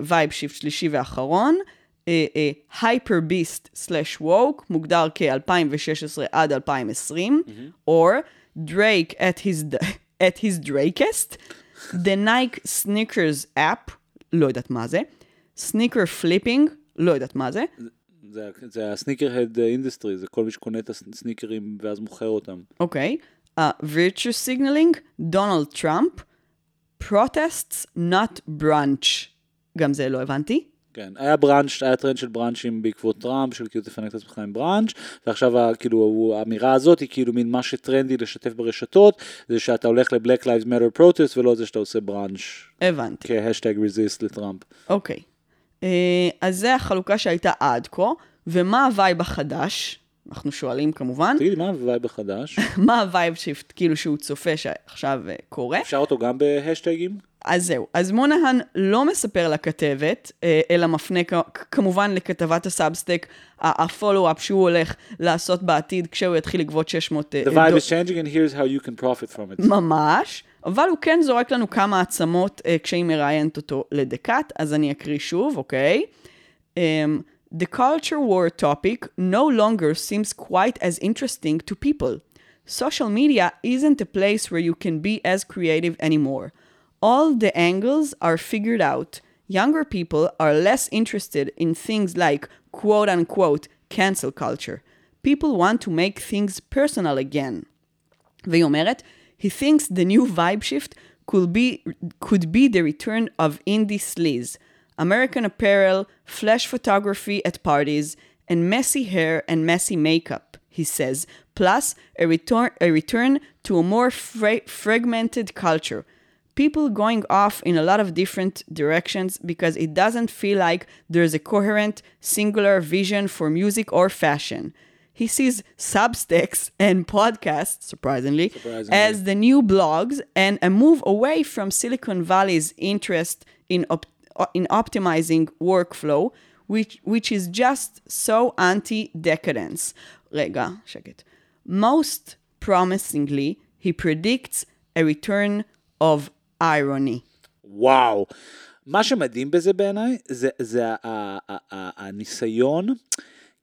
ווייב שיפט שלישי ואחרון, הייפר ביסט סלאש ווק, מוגדר כ-2016 עד 2020, or Drake at his, at his Drakest, The Nike Sneakers App, לא יודעת מה זה, sneaker flipping, לא יודעת מה זה, זה, זה ה sneakerhead industry, זה כל מי שקונה את הסניקרים ואז מוכר אותם. אוקיי. Uh, virtue signaling, דונלד טראמפ, protests not brunch. גם זה לא הבנתי. כן, היה בראנץ', היה טרנד של בראנצ'ים בעקבות טראמפ, של כאילו תפנק את עצמך עם בראנץ', ועכשיו כאילו האמירה הזאת היא כאילו מין מה שטרנדי לשתף ברשתות, זה שאתה הולך ל-Black Lives Matter protest ולא זה שאתה עושה בראנץ' הבנתי. כ hashtag resist לטראמפ. אוקיי. אז זה החלוקה שהייתה עד כה, ומה הווייב החדש? אנחנו שואלים כמובן, תגידי, מה הווייב החדש? מה ה vibe shift, כאילו שהוא צופה שעכשיו uh, קורה? אפשר אותו גם בהשטגים? אז זהו, אז מונהן לא מספר לכתבת, אה, אלא מפנה כמובן לכתבת ה Substack, ה follow-up שהוא הולך לעשות בעתיד כשהוא יתחיל לגבות 600 אה, The vibe is changing and here's how you can profit from it. ממש, אבל הוא כן זורק לנו כמה עצמות uh, כשהיא מראיינת אותו לדקת, אז אני אקריא שוב, אוקיי? Um, the culture war topic no longer seems quite as interesting to people. Social media isn't a place where you can be as creative anymore. All the angles are figured out. Younger people are less interested in things like quote unquote cancel culture. People want to make things personal again. והיא אומרת, he thinks the new vibe shift could be, could be the return of indie sleaze, American apparel, flash photography at parties, and messy hair and messy makeup, he says, plus a return, a return to a more fra- fragmented culture. People going off in a lot of different directions because it doesn't feel like there's a coherent, singular vision for music or fashion He sees Substacks and podcasts, surprisingly, Surprisingly. as the new blogs and a move away from Silicon Valley's interest in, op- in optimizing workflow, which, which is just so anti decadence. רגע, שקט. Most promisingly, he predicts a return of irony. וואו. מה שמדהים בזה בעיניי, זה, זה ה- ה- ה- ה- הניסיון,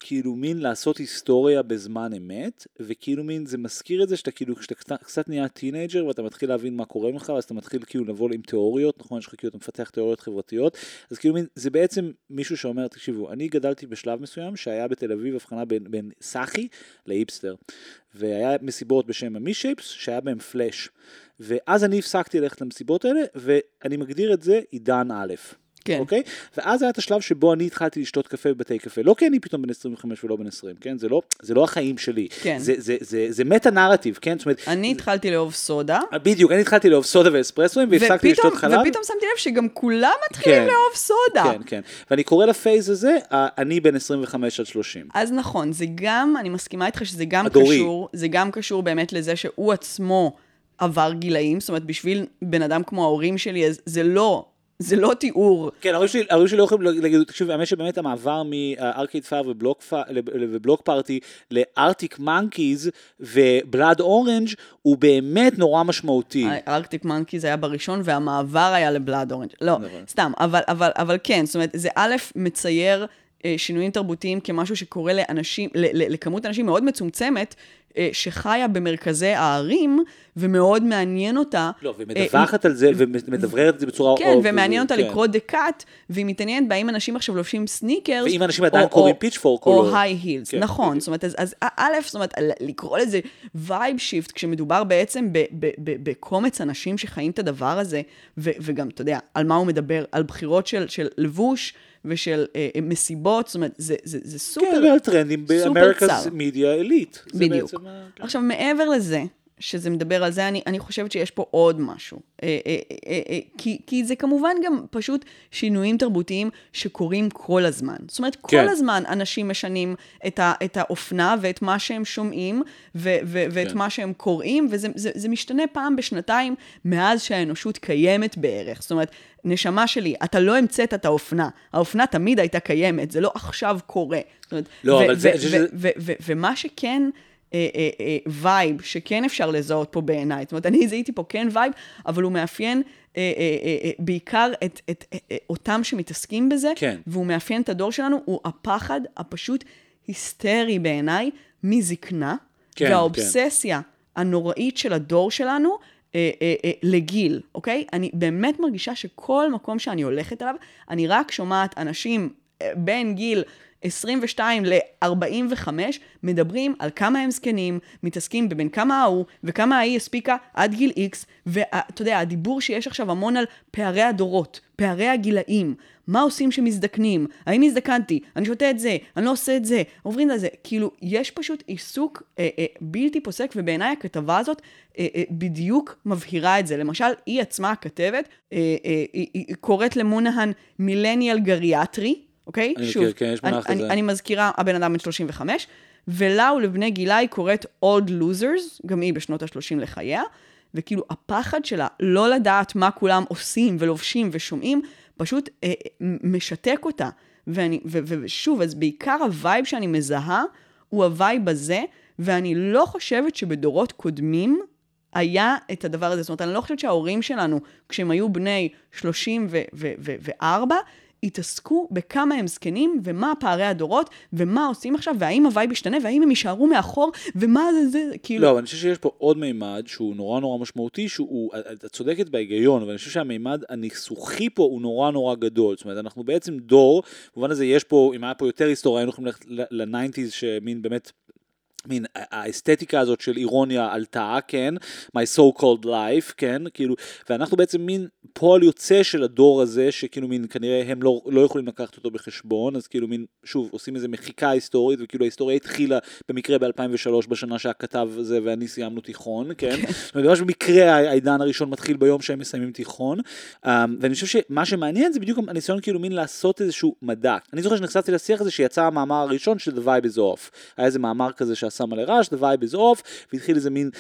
כאילו מין לעשות היסטוריה בזמן אמת, וכאילו מין, זה מזכיר את זה שאתה כאילו, כשאתה קצת, קצת נהיה teenager ואתה מתחיל להבין מה קורה ממך, אז אתה מתחיל כאילו לבוא עם תיאוריות, נכון? יש לך כאילו, אתה מפתח תיאוריות חברתיות, אז כאילו מין, זה בעצם מישהו שאומר, תקשיבו, אני גדלתי בשלב מסוים שהיה בתל אביב הבחנה בין, בין סאחי להיפסטר, והיה מסיבות בשם ה Misshapes, שהיה בהם פלאש. ואז אני הפסקתי ללכת למסיבות האלה, ואני מגדיר את זה עידן א'. כן. אוקיי? ואז היה את השלב שבו אני התחלתי לשתות קפה בבתי קפה. לא כי אני פתאום בן 25 ולא בן 20, כן? זה לא, זה לא החיים שלי. כן. זה, זה, זה, זה מטה נרטיב, כן? זאת אומרת, אני התחלתי לאהוב סודה, בדיוק, אני התחלתי לאהוב סודה ואספרסואים, והפסקתי לשתות חלב. ופתאום שמתי לב שגם כולם מתחילים כן. לאהוב סודה. כן, כן. ואני קורא לפייז הזה, אני בן 25 עד 30. אז נכון, זה גם, אני מסכימה איתך שזה גם הדורי. קשור, זה גם קשור באמת לזה שהוא עצמו עבר גילאים, זאת אומרת, בשביל בן אדם כמו ההורים שלי, אז זה לא, זה לא תיאור. כן, ההורים שלי, ההורים שלי לא יכולים להגיד, תקשיב, האמת שבאמת המעבר מארקייד פייר ובלוק, ובלוק פארטי לארטיק מנקיז ובלאד אורנג' הוא באמת נורא משמעותי. Arctic Monkeys היה בראשון, והמעבר היה ל Blood Orange. לא, נכון. סתם, אבל, אבל, אבל כן, זאת אומרת, זה א', מצייר שינויים תרבותיים כמשהו שקורה לאנשים, לכמות אנשים מאוד מצומצמת, אה, שחיה במרכזי הערים, ומאוד מעניין אותה. לא, אה, ומדווחת על זה ומדבררת את זה בצורה... כן, ומעניין אותה כן. לקרוא The Cut, והיא מתעניינת בהאם אנשים עכשיו לובשים סניקרס. ואם אנשים עדיין קוראים Pitchfork או לא. high heels, כן, נכון. זאת אומרת, אז, א', זאת אומרת, לקרוא לזה vibe shift, כשמדובר בעצם בקומץ אנשים שחיים את הדבר הזה, וגם, אתה יודע, על מה הוא מדבר, על בחירות של לבוש ושל אה, אה, מסיבות, זאת אומרת, זה, זה, זה סופר... כן, ועל טרנדים סופר באמריקס צר. media elite. בדיוק. עכשיו, מעבר לזה, שזה מדבר על זה, אני, אני חושבת שיש פה עוד משהו. אה, אה, אה, אה, כי, כי זה כמובן גם פשוט שינויים תרבותיים שקורים כל הזמן. זאת אומרת, כן. כל הזמן אנשים משנים את, ה, את האופנה ואת מה שהם שומעים ו, ו, ואת כן. מה שהם קוראים, וזה זה, זה משתנה פעם בשנתיים מאז שהאנושות קיימת בערך. זאת אומרת, נשמה שלי, אתה לא המצאת את האופנה. האופנה תמיד הייתה קיימת, זה לא עכשיו קורה. זאת אומרת, לא, ו- אבל זה- ו- זה- ו- ו- ו- ומה שכן, אה, אה, אה, וייב, שכן אפשר לזהות פה בעיניי, זאת אומרת, אני זיהיתי פה כן וייב, אבל הוא מאפיין אה, אה, אה, אה, בעיקר את, את, אה, אה, אותם שמתעסקים בזה, כן. והוא מאפיין את הדור שלנו, הוא הפחד הפשוט היסטרי בעיניי מזקנה, כן, כן. והאובססיה הנוראית של הדור שלנו, אה, אה, אה, לגיל, אוקיי? אני באמת מרגישה שכל מקום שאני הולכת אליו, אני רק שומעת אנשים אה, בין גיל 22 ל-45 מדברים על כמה הם זקנים, מתעסקים בבין כמה ההוא וכמה ההיא הספיקה עד גיל X, ואתה יודע, הדיבור שיש עכשיו המון על פערי הדורות, פערי הגילאים, מה עושים שמזדקנים, האם הזדקנתי, אני שותה את זה, אני לא עושה את זה, עוברים לזה, כאילו, יש פשוט עיסוק אה, אה, בלתי פוסק, ובעיניי הכתבה הזאת אה, אה, בדיוק מבהירה את זה. למשל, היא עצמה הכתבת, אה, אה, היא, היא קוראת למונהן מילניאל גריאטרי, אוקיי? אני שוב, מכיר, כן, יש מונח אני, כזה. אני, אני מזכירה, הבן אדם בן 35, ולה ולבני גילה היא קוראת Old Losers, גם היא בשנות ה-30 לחייה, וכאילו הפחד שלה לא לדעת מה כולם עושים ולובשים ושומעים, פשוט אה, מ- משתק אותה. ואני, ו, ו, ושוב, אז בעיקר הווייב שאני מזהה, הוא הווייב הזה, ואני לא חושבת שבדורות קודמים היה את הדבר הזה. זאת אומרת, אני לא חושבת שההורים שלנו, כשהם היו בני 34, התעסקו בכמה הם זקנים, ומה פערי הדורות, ומה עושים עכשיו, והאם הווייב ישתנה, והאם הם יישארו מאחור, ומה זה זה, כאילו... לא, אבל אני חושב שיש פה עוד מימד שהוא נורא נורא משמעותי, שהוא, את צודקת בהיגיון, אבל אני חושב שהמימד הניסוחי פה הוא נורא נורא גדול. זאת אומרת, אנחנו בעצם דור, במובן הזה יש פה, אם היה פה יותר היסטוריה, היינו יכולים ללכת ל nineties, שמין באמת... מין האסתטיקה הזאת של אירוניה עלתה, כן, my so called life, כן, כאילו, ואנחנו בעצם מין פועל יוצא של הדור הזה, שכאילו מין כנראה הם לא, לא יכולים לקחת אותו בחשבון, אז כאילו מין, שוב, עושים איזה מחיקה היסטורית, וכאילו ההיסטוריה התחילה במקרה ב-2003, בשנה שהכתב הזה ואני סיימנו תיכון, כן, זאת אומרת, ממש במקרה העידן הראשון מתחיל ביום שהם מסיימים תיכון, um, ואני חושב שמה שמעניין זה בדיוק הניסיון כאילו מין לעשות איזשהו מדע. אני זוכר שנחשפתי לשיח הזה שיצא המאמר הראשון של The Vibe is Off, היה איזה מאמר כזה שעשה מלא רעש, The Vibe is Off, והתחיל איזה מין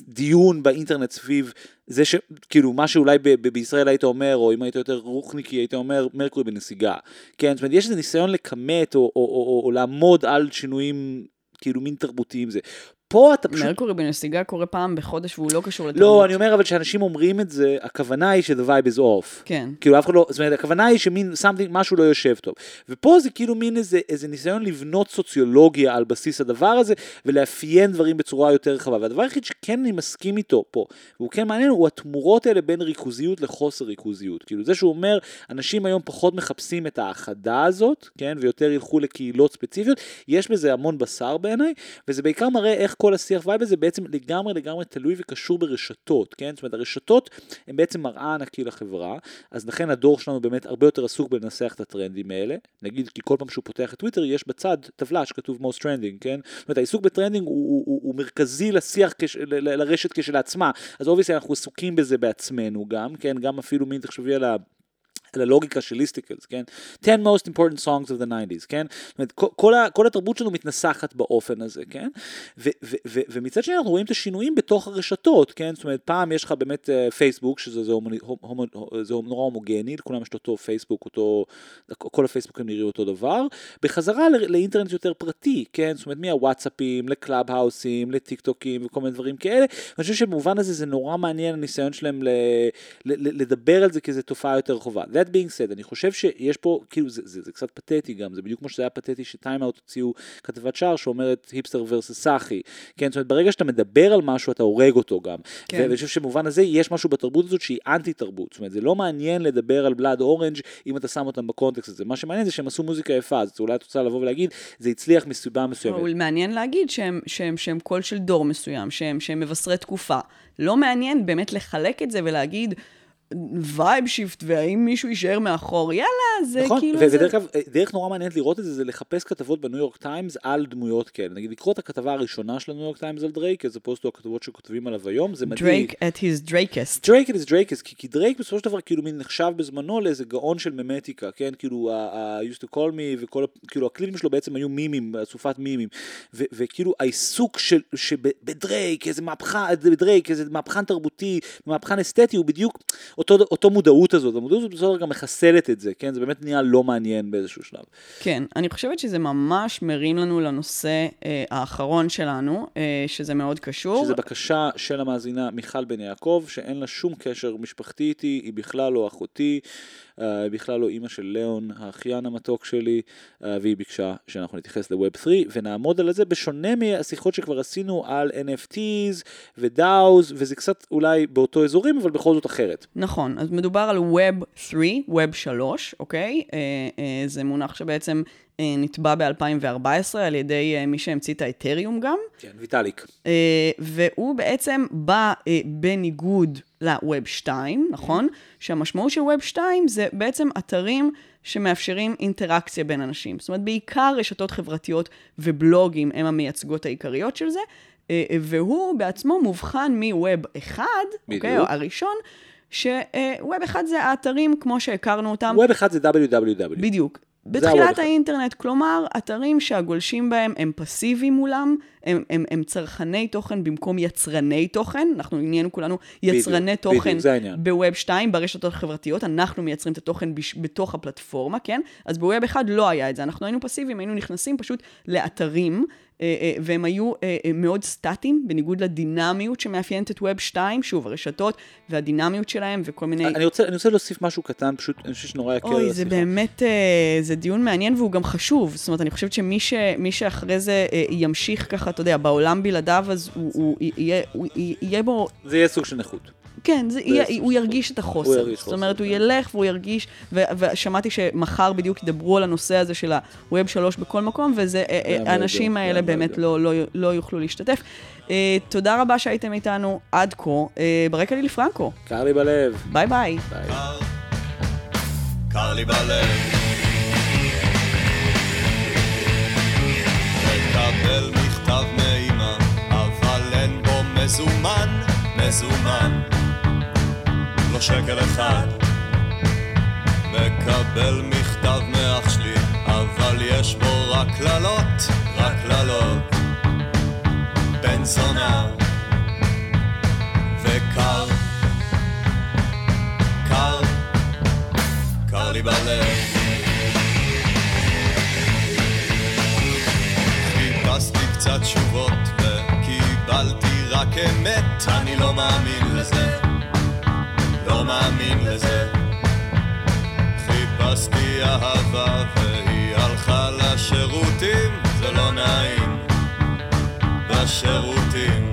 דיון באינטרנט סביב זה שכאילו מה שאולי ב- ב- בישראל היית אומר, או אם היית יותר רוחניקי היית אומר מרקורי בנסיגה. כן, זאת אומרת יש איזה ניסיון לכמת או, או, או, או, או לעמוד על שינויים כאילו מין תרבותיים זה. פה אתה פשוט... מרקורי בנסיגה קורה פעם בחודש והוא לא קשור לתרבות. לא, אני אומר אבל שאנשים אומרים את זה, הכוונה היא ש-the vibe is off. כן. כאילו אף אחד לא, זאת אומרת, הכוונה היא שמין something, משהו לא יושב טוב. ופה זה כאילו מין איזה, איזה ניסיון לבנות סוציולוגיה על בסיס הדבר הזה, ולאפיין דברים בצורה יותר רחבה. והדבר היחיד שכן אני מסכים איתו פה, והוא כן מעניין, הוא התמורות האלה בין ריכוזיות לחוסר ריכוזיות. כאילו זה שהוא אומר, אנשים היום פחות מחפשים את האחדה הזאת, כן, ויותר ילכו לקהילות ספציפיות, יש בזה המון בשר בעיניי, וזה בעיקר מראה איך כל השיח וייב הזה בעצם לגמרי לגמרי תלוי וקשור ברשתות, כן? זאת אומרת, הרשתות הן בעצם מראה ענקי לחברה, אז לכן הדור שלנו באמת הרבה יותר עסוק בלנסח את הטרנדים האלה. נגיד, כי כל פעם שהוא פותח את טוויטר יש בצד טבלה שכתוב most trending, כן? זאת אומרת, העיסוק בטרנדינג הוא, הוא, הוא, הוא מרכזי לשיח, כש, ל, ל, לרשת כשלעצמה, אז אובייסלי אנחנו עסוקים בזה בעצמנו גם, כן? גם אפילו מין, תחשבי על ה... על הלוגיקה של listicles, כן? 10 most important songs of the 90's, כן? זאת אומרת, כל, כל, כל התרבות שלנו מתנסחת באופן הזה, כן? ו, ו, ו, ומצד שני אנחנו רואים את השינויים בתוך הרשתות, כן? זאת אומרת, פעם יש לך באמת uh, פייסבוק, שזה זה, הומוני, הומו, זה נורא הומוגני, לכולם יש את אותו פייסבוק, אותו, כל הפייסבוקים נראים אותו דבר, בחזרה לא, לאינטרנט יותר פרטי, כן? זאת אומרת, מהוואטסאפים, ל clubhouse-ים, לטיק טוקים וכל מיני דברים כאלה, ואני חושב שבמובן הזה זה נורא מעניין הניסיון שלהם ל, ל, ל, לדבר על זה כאיזו תופעה יותר רחבה. That being said, אני חושב שיש פה, כאילו זה, זה, זה קצת פתטי גם, זה בדיוק כמו שזה היה פתטי שטיימאוט הוציאו כתבת שער שאומרת היפסטר versus סאחי, כן, זאת אומרת ברגע שאתה מדבר על משהו אתה הורג אותו גם, כן. ואני חושב שבמובן הזה יש משהו בתרבות הזאת שהיא אנטי תרבות, זאת אומרת זה לא מעניין לדבר על Blood Orange אם אתה שם אותם בקונטקסט הזה, מה שמעניין זה שהם עשו מוזיקה יפה, אז אולי את רוצה לבוא ולהגיד זה הצליח מסיבה מסוימת. אבל מעניין להגיד שהם, שהם, שהם קול של דור מסוים, שהם, שהם מבשרי תקופה. לא מעניין באמת לחלק את זה ולהגיד, vibe shift, והאם מישהו יישאר מאחור, יאללה, זה נכון, כאילו... ו- זה... ודרך אגב, דרך נורא מעניינת לראות את זה, זה לחפש כתבות בניו יורק טיימס על דמויות כאלה. נגיד לקרוא את הכתבה הראשונה של הניו יורק טיימס על דרייק, אז את הכתבות שכותבים עליו היום, זה מדהים. דרייק at his Drakest. דרייק is Drakest, כי, כי דרייק בסופו של דבר כאילו מין נחשב בזמנו לאיזה גאון של ממטיקה, כן? כאילו ה- ה- used to call me וכל, כאילו הקליפים שלו בעצם היו מימים, אסופת מימים. ו- וכאילו העיסוק של, שבדרייק, איזה מהפכה, בדרייק, איזה מהפכן תרבותי, מהפכן אסתטי, הוא בדיוק אותו, אותו מודעות הזאת. המודעות הזאת דבר גם מחסלת את זה, כן? זה באמת נהיה לא מעניין באיזשהו שלב. כן, אני חושבת שזה ממש מרים לנו לנושא אה, האחרון שלנו, אה, שזה מאוד קשור. שזה בקשה של המאזינה מיכל בן יעקב, שאין לה שום קשר משפחתי איתי, היא בכלל לא אחותי, בכלל לא אימא של ליאון, האחיין המתוק שלי, אה, והיא ביקשה שאנחנו נתייחס לווב 3, ונעמוד על זה בשונה מהשיחות שכבר עשינו על NFTs ו-DAOs, וזה קצת אולי באותו אזורים, אבל בכל זאת אחרת. נכון, אז מדובר על Web 3, Web 3, אוקיי? אה, אה, זה מונח שבעצם אה, נתבע ב-2014 על ידי אה, מי שהמציא את האתריום גם, כן, ויטאליק. אה, והוא בעצם בא אה, בניגוד ל-Web 2, נכון? שהמשמעות של Web 2 זה בעצם אתרים שמאפשרים אינטראקציה בין אנשים. זאת אומרת, בעיקר רשתות חברתיות ובלוגים הם המייצגות העיקריות של זה, אה, אה, והוא בעצמו מובחן מ-Web 1, אוקיי? בדיוק. הראשון, ש-Web 1 זה האתרים כמו שהכרנו אותם. ווב אחד זה www. בדיוק. בתחילת. האינטרנט, כלומר, אתרים שהגולשים בהם הם פסיביים מולם, הם, הם, הם צרכני תוכן במקום יצרני תוכן, אנחנו נהיינו כולנו יצרני בדיוק, תוכן. בווב 2, ברשתות החברתיות, אנחנו מייצרים את התוכן בש, בתוך הפלטפורמה, כן? אז בווב 1 לא היה את זה, אנחנו היינו פסיביים, היינו נכנסים פשוט לאתרים, והם היו אה, אה, מאוד סטטיים, בניגוד לדינמיות שמאפיינת את ווב 2, שוב, הרשתות והדינמיות שלהם וכל מיני... אני רוצה, אני רוצה להוסיף משהו קטן, פשוט אני חושב שנורא על אוי. זה באמת, אה, זה דיון מעניין והוא גם חשוב. זאת אומרת, אני חושבת שמי ש, שאחרי זה אה, ימשיך ככה, אתה יודע, בעולם בלעדיו, אז הוא, הוא, יהיה, הוא יהיה בו, זה יהיה סוג של נכות. כן, זה יהיה, סוג הוא ירגיש את הוא החוסר. ירגיש זאת חוסר, אומרת, הוא כן. ילך והוא ירגיש, ו, ושמעתי שמחר בדיוק ידברו על הנושא הזה של ה-Web 3 בכל מקום, וזה, אה, אה, האלה באמת. לא, לא, לא יוכלו להשתתף. אה, תודה רבה שהייתם איתנו עד כה. אה, ברקע לילי פרנקו. קר לי בלב. ביי ביי. ביי. קר, לי בלב. מקבל מכתב מאמא, אבל אין בו מזומן, מזומן. לא שקל אחד. מקבל מכתב מאח שלי, אבל יש בו רק קללות, רק קללות. בן זונה וקר, קר, קר לי בלב. חיפשתי קצת תשובות וקיבלתי רק אמת, אני לא מאמין לזה, לא מאמין לזה. חיפשתי אהבה והיא הלכה לשירותים, זה לא נעים, בשירותים.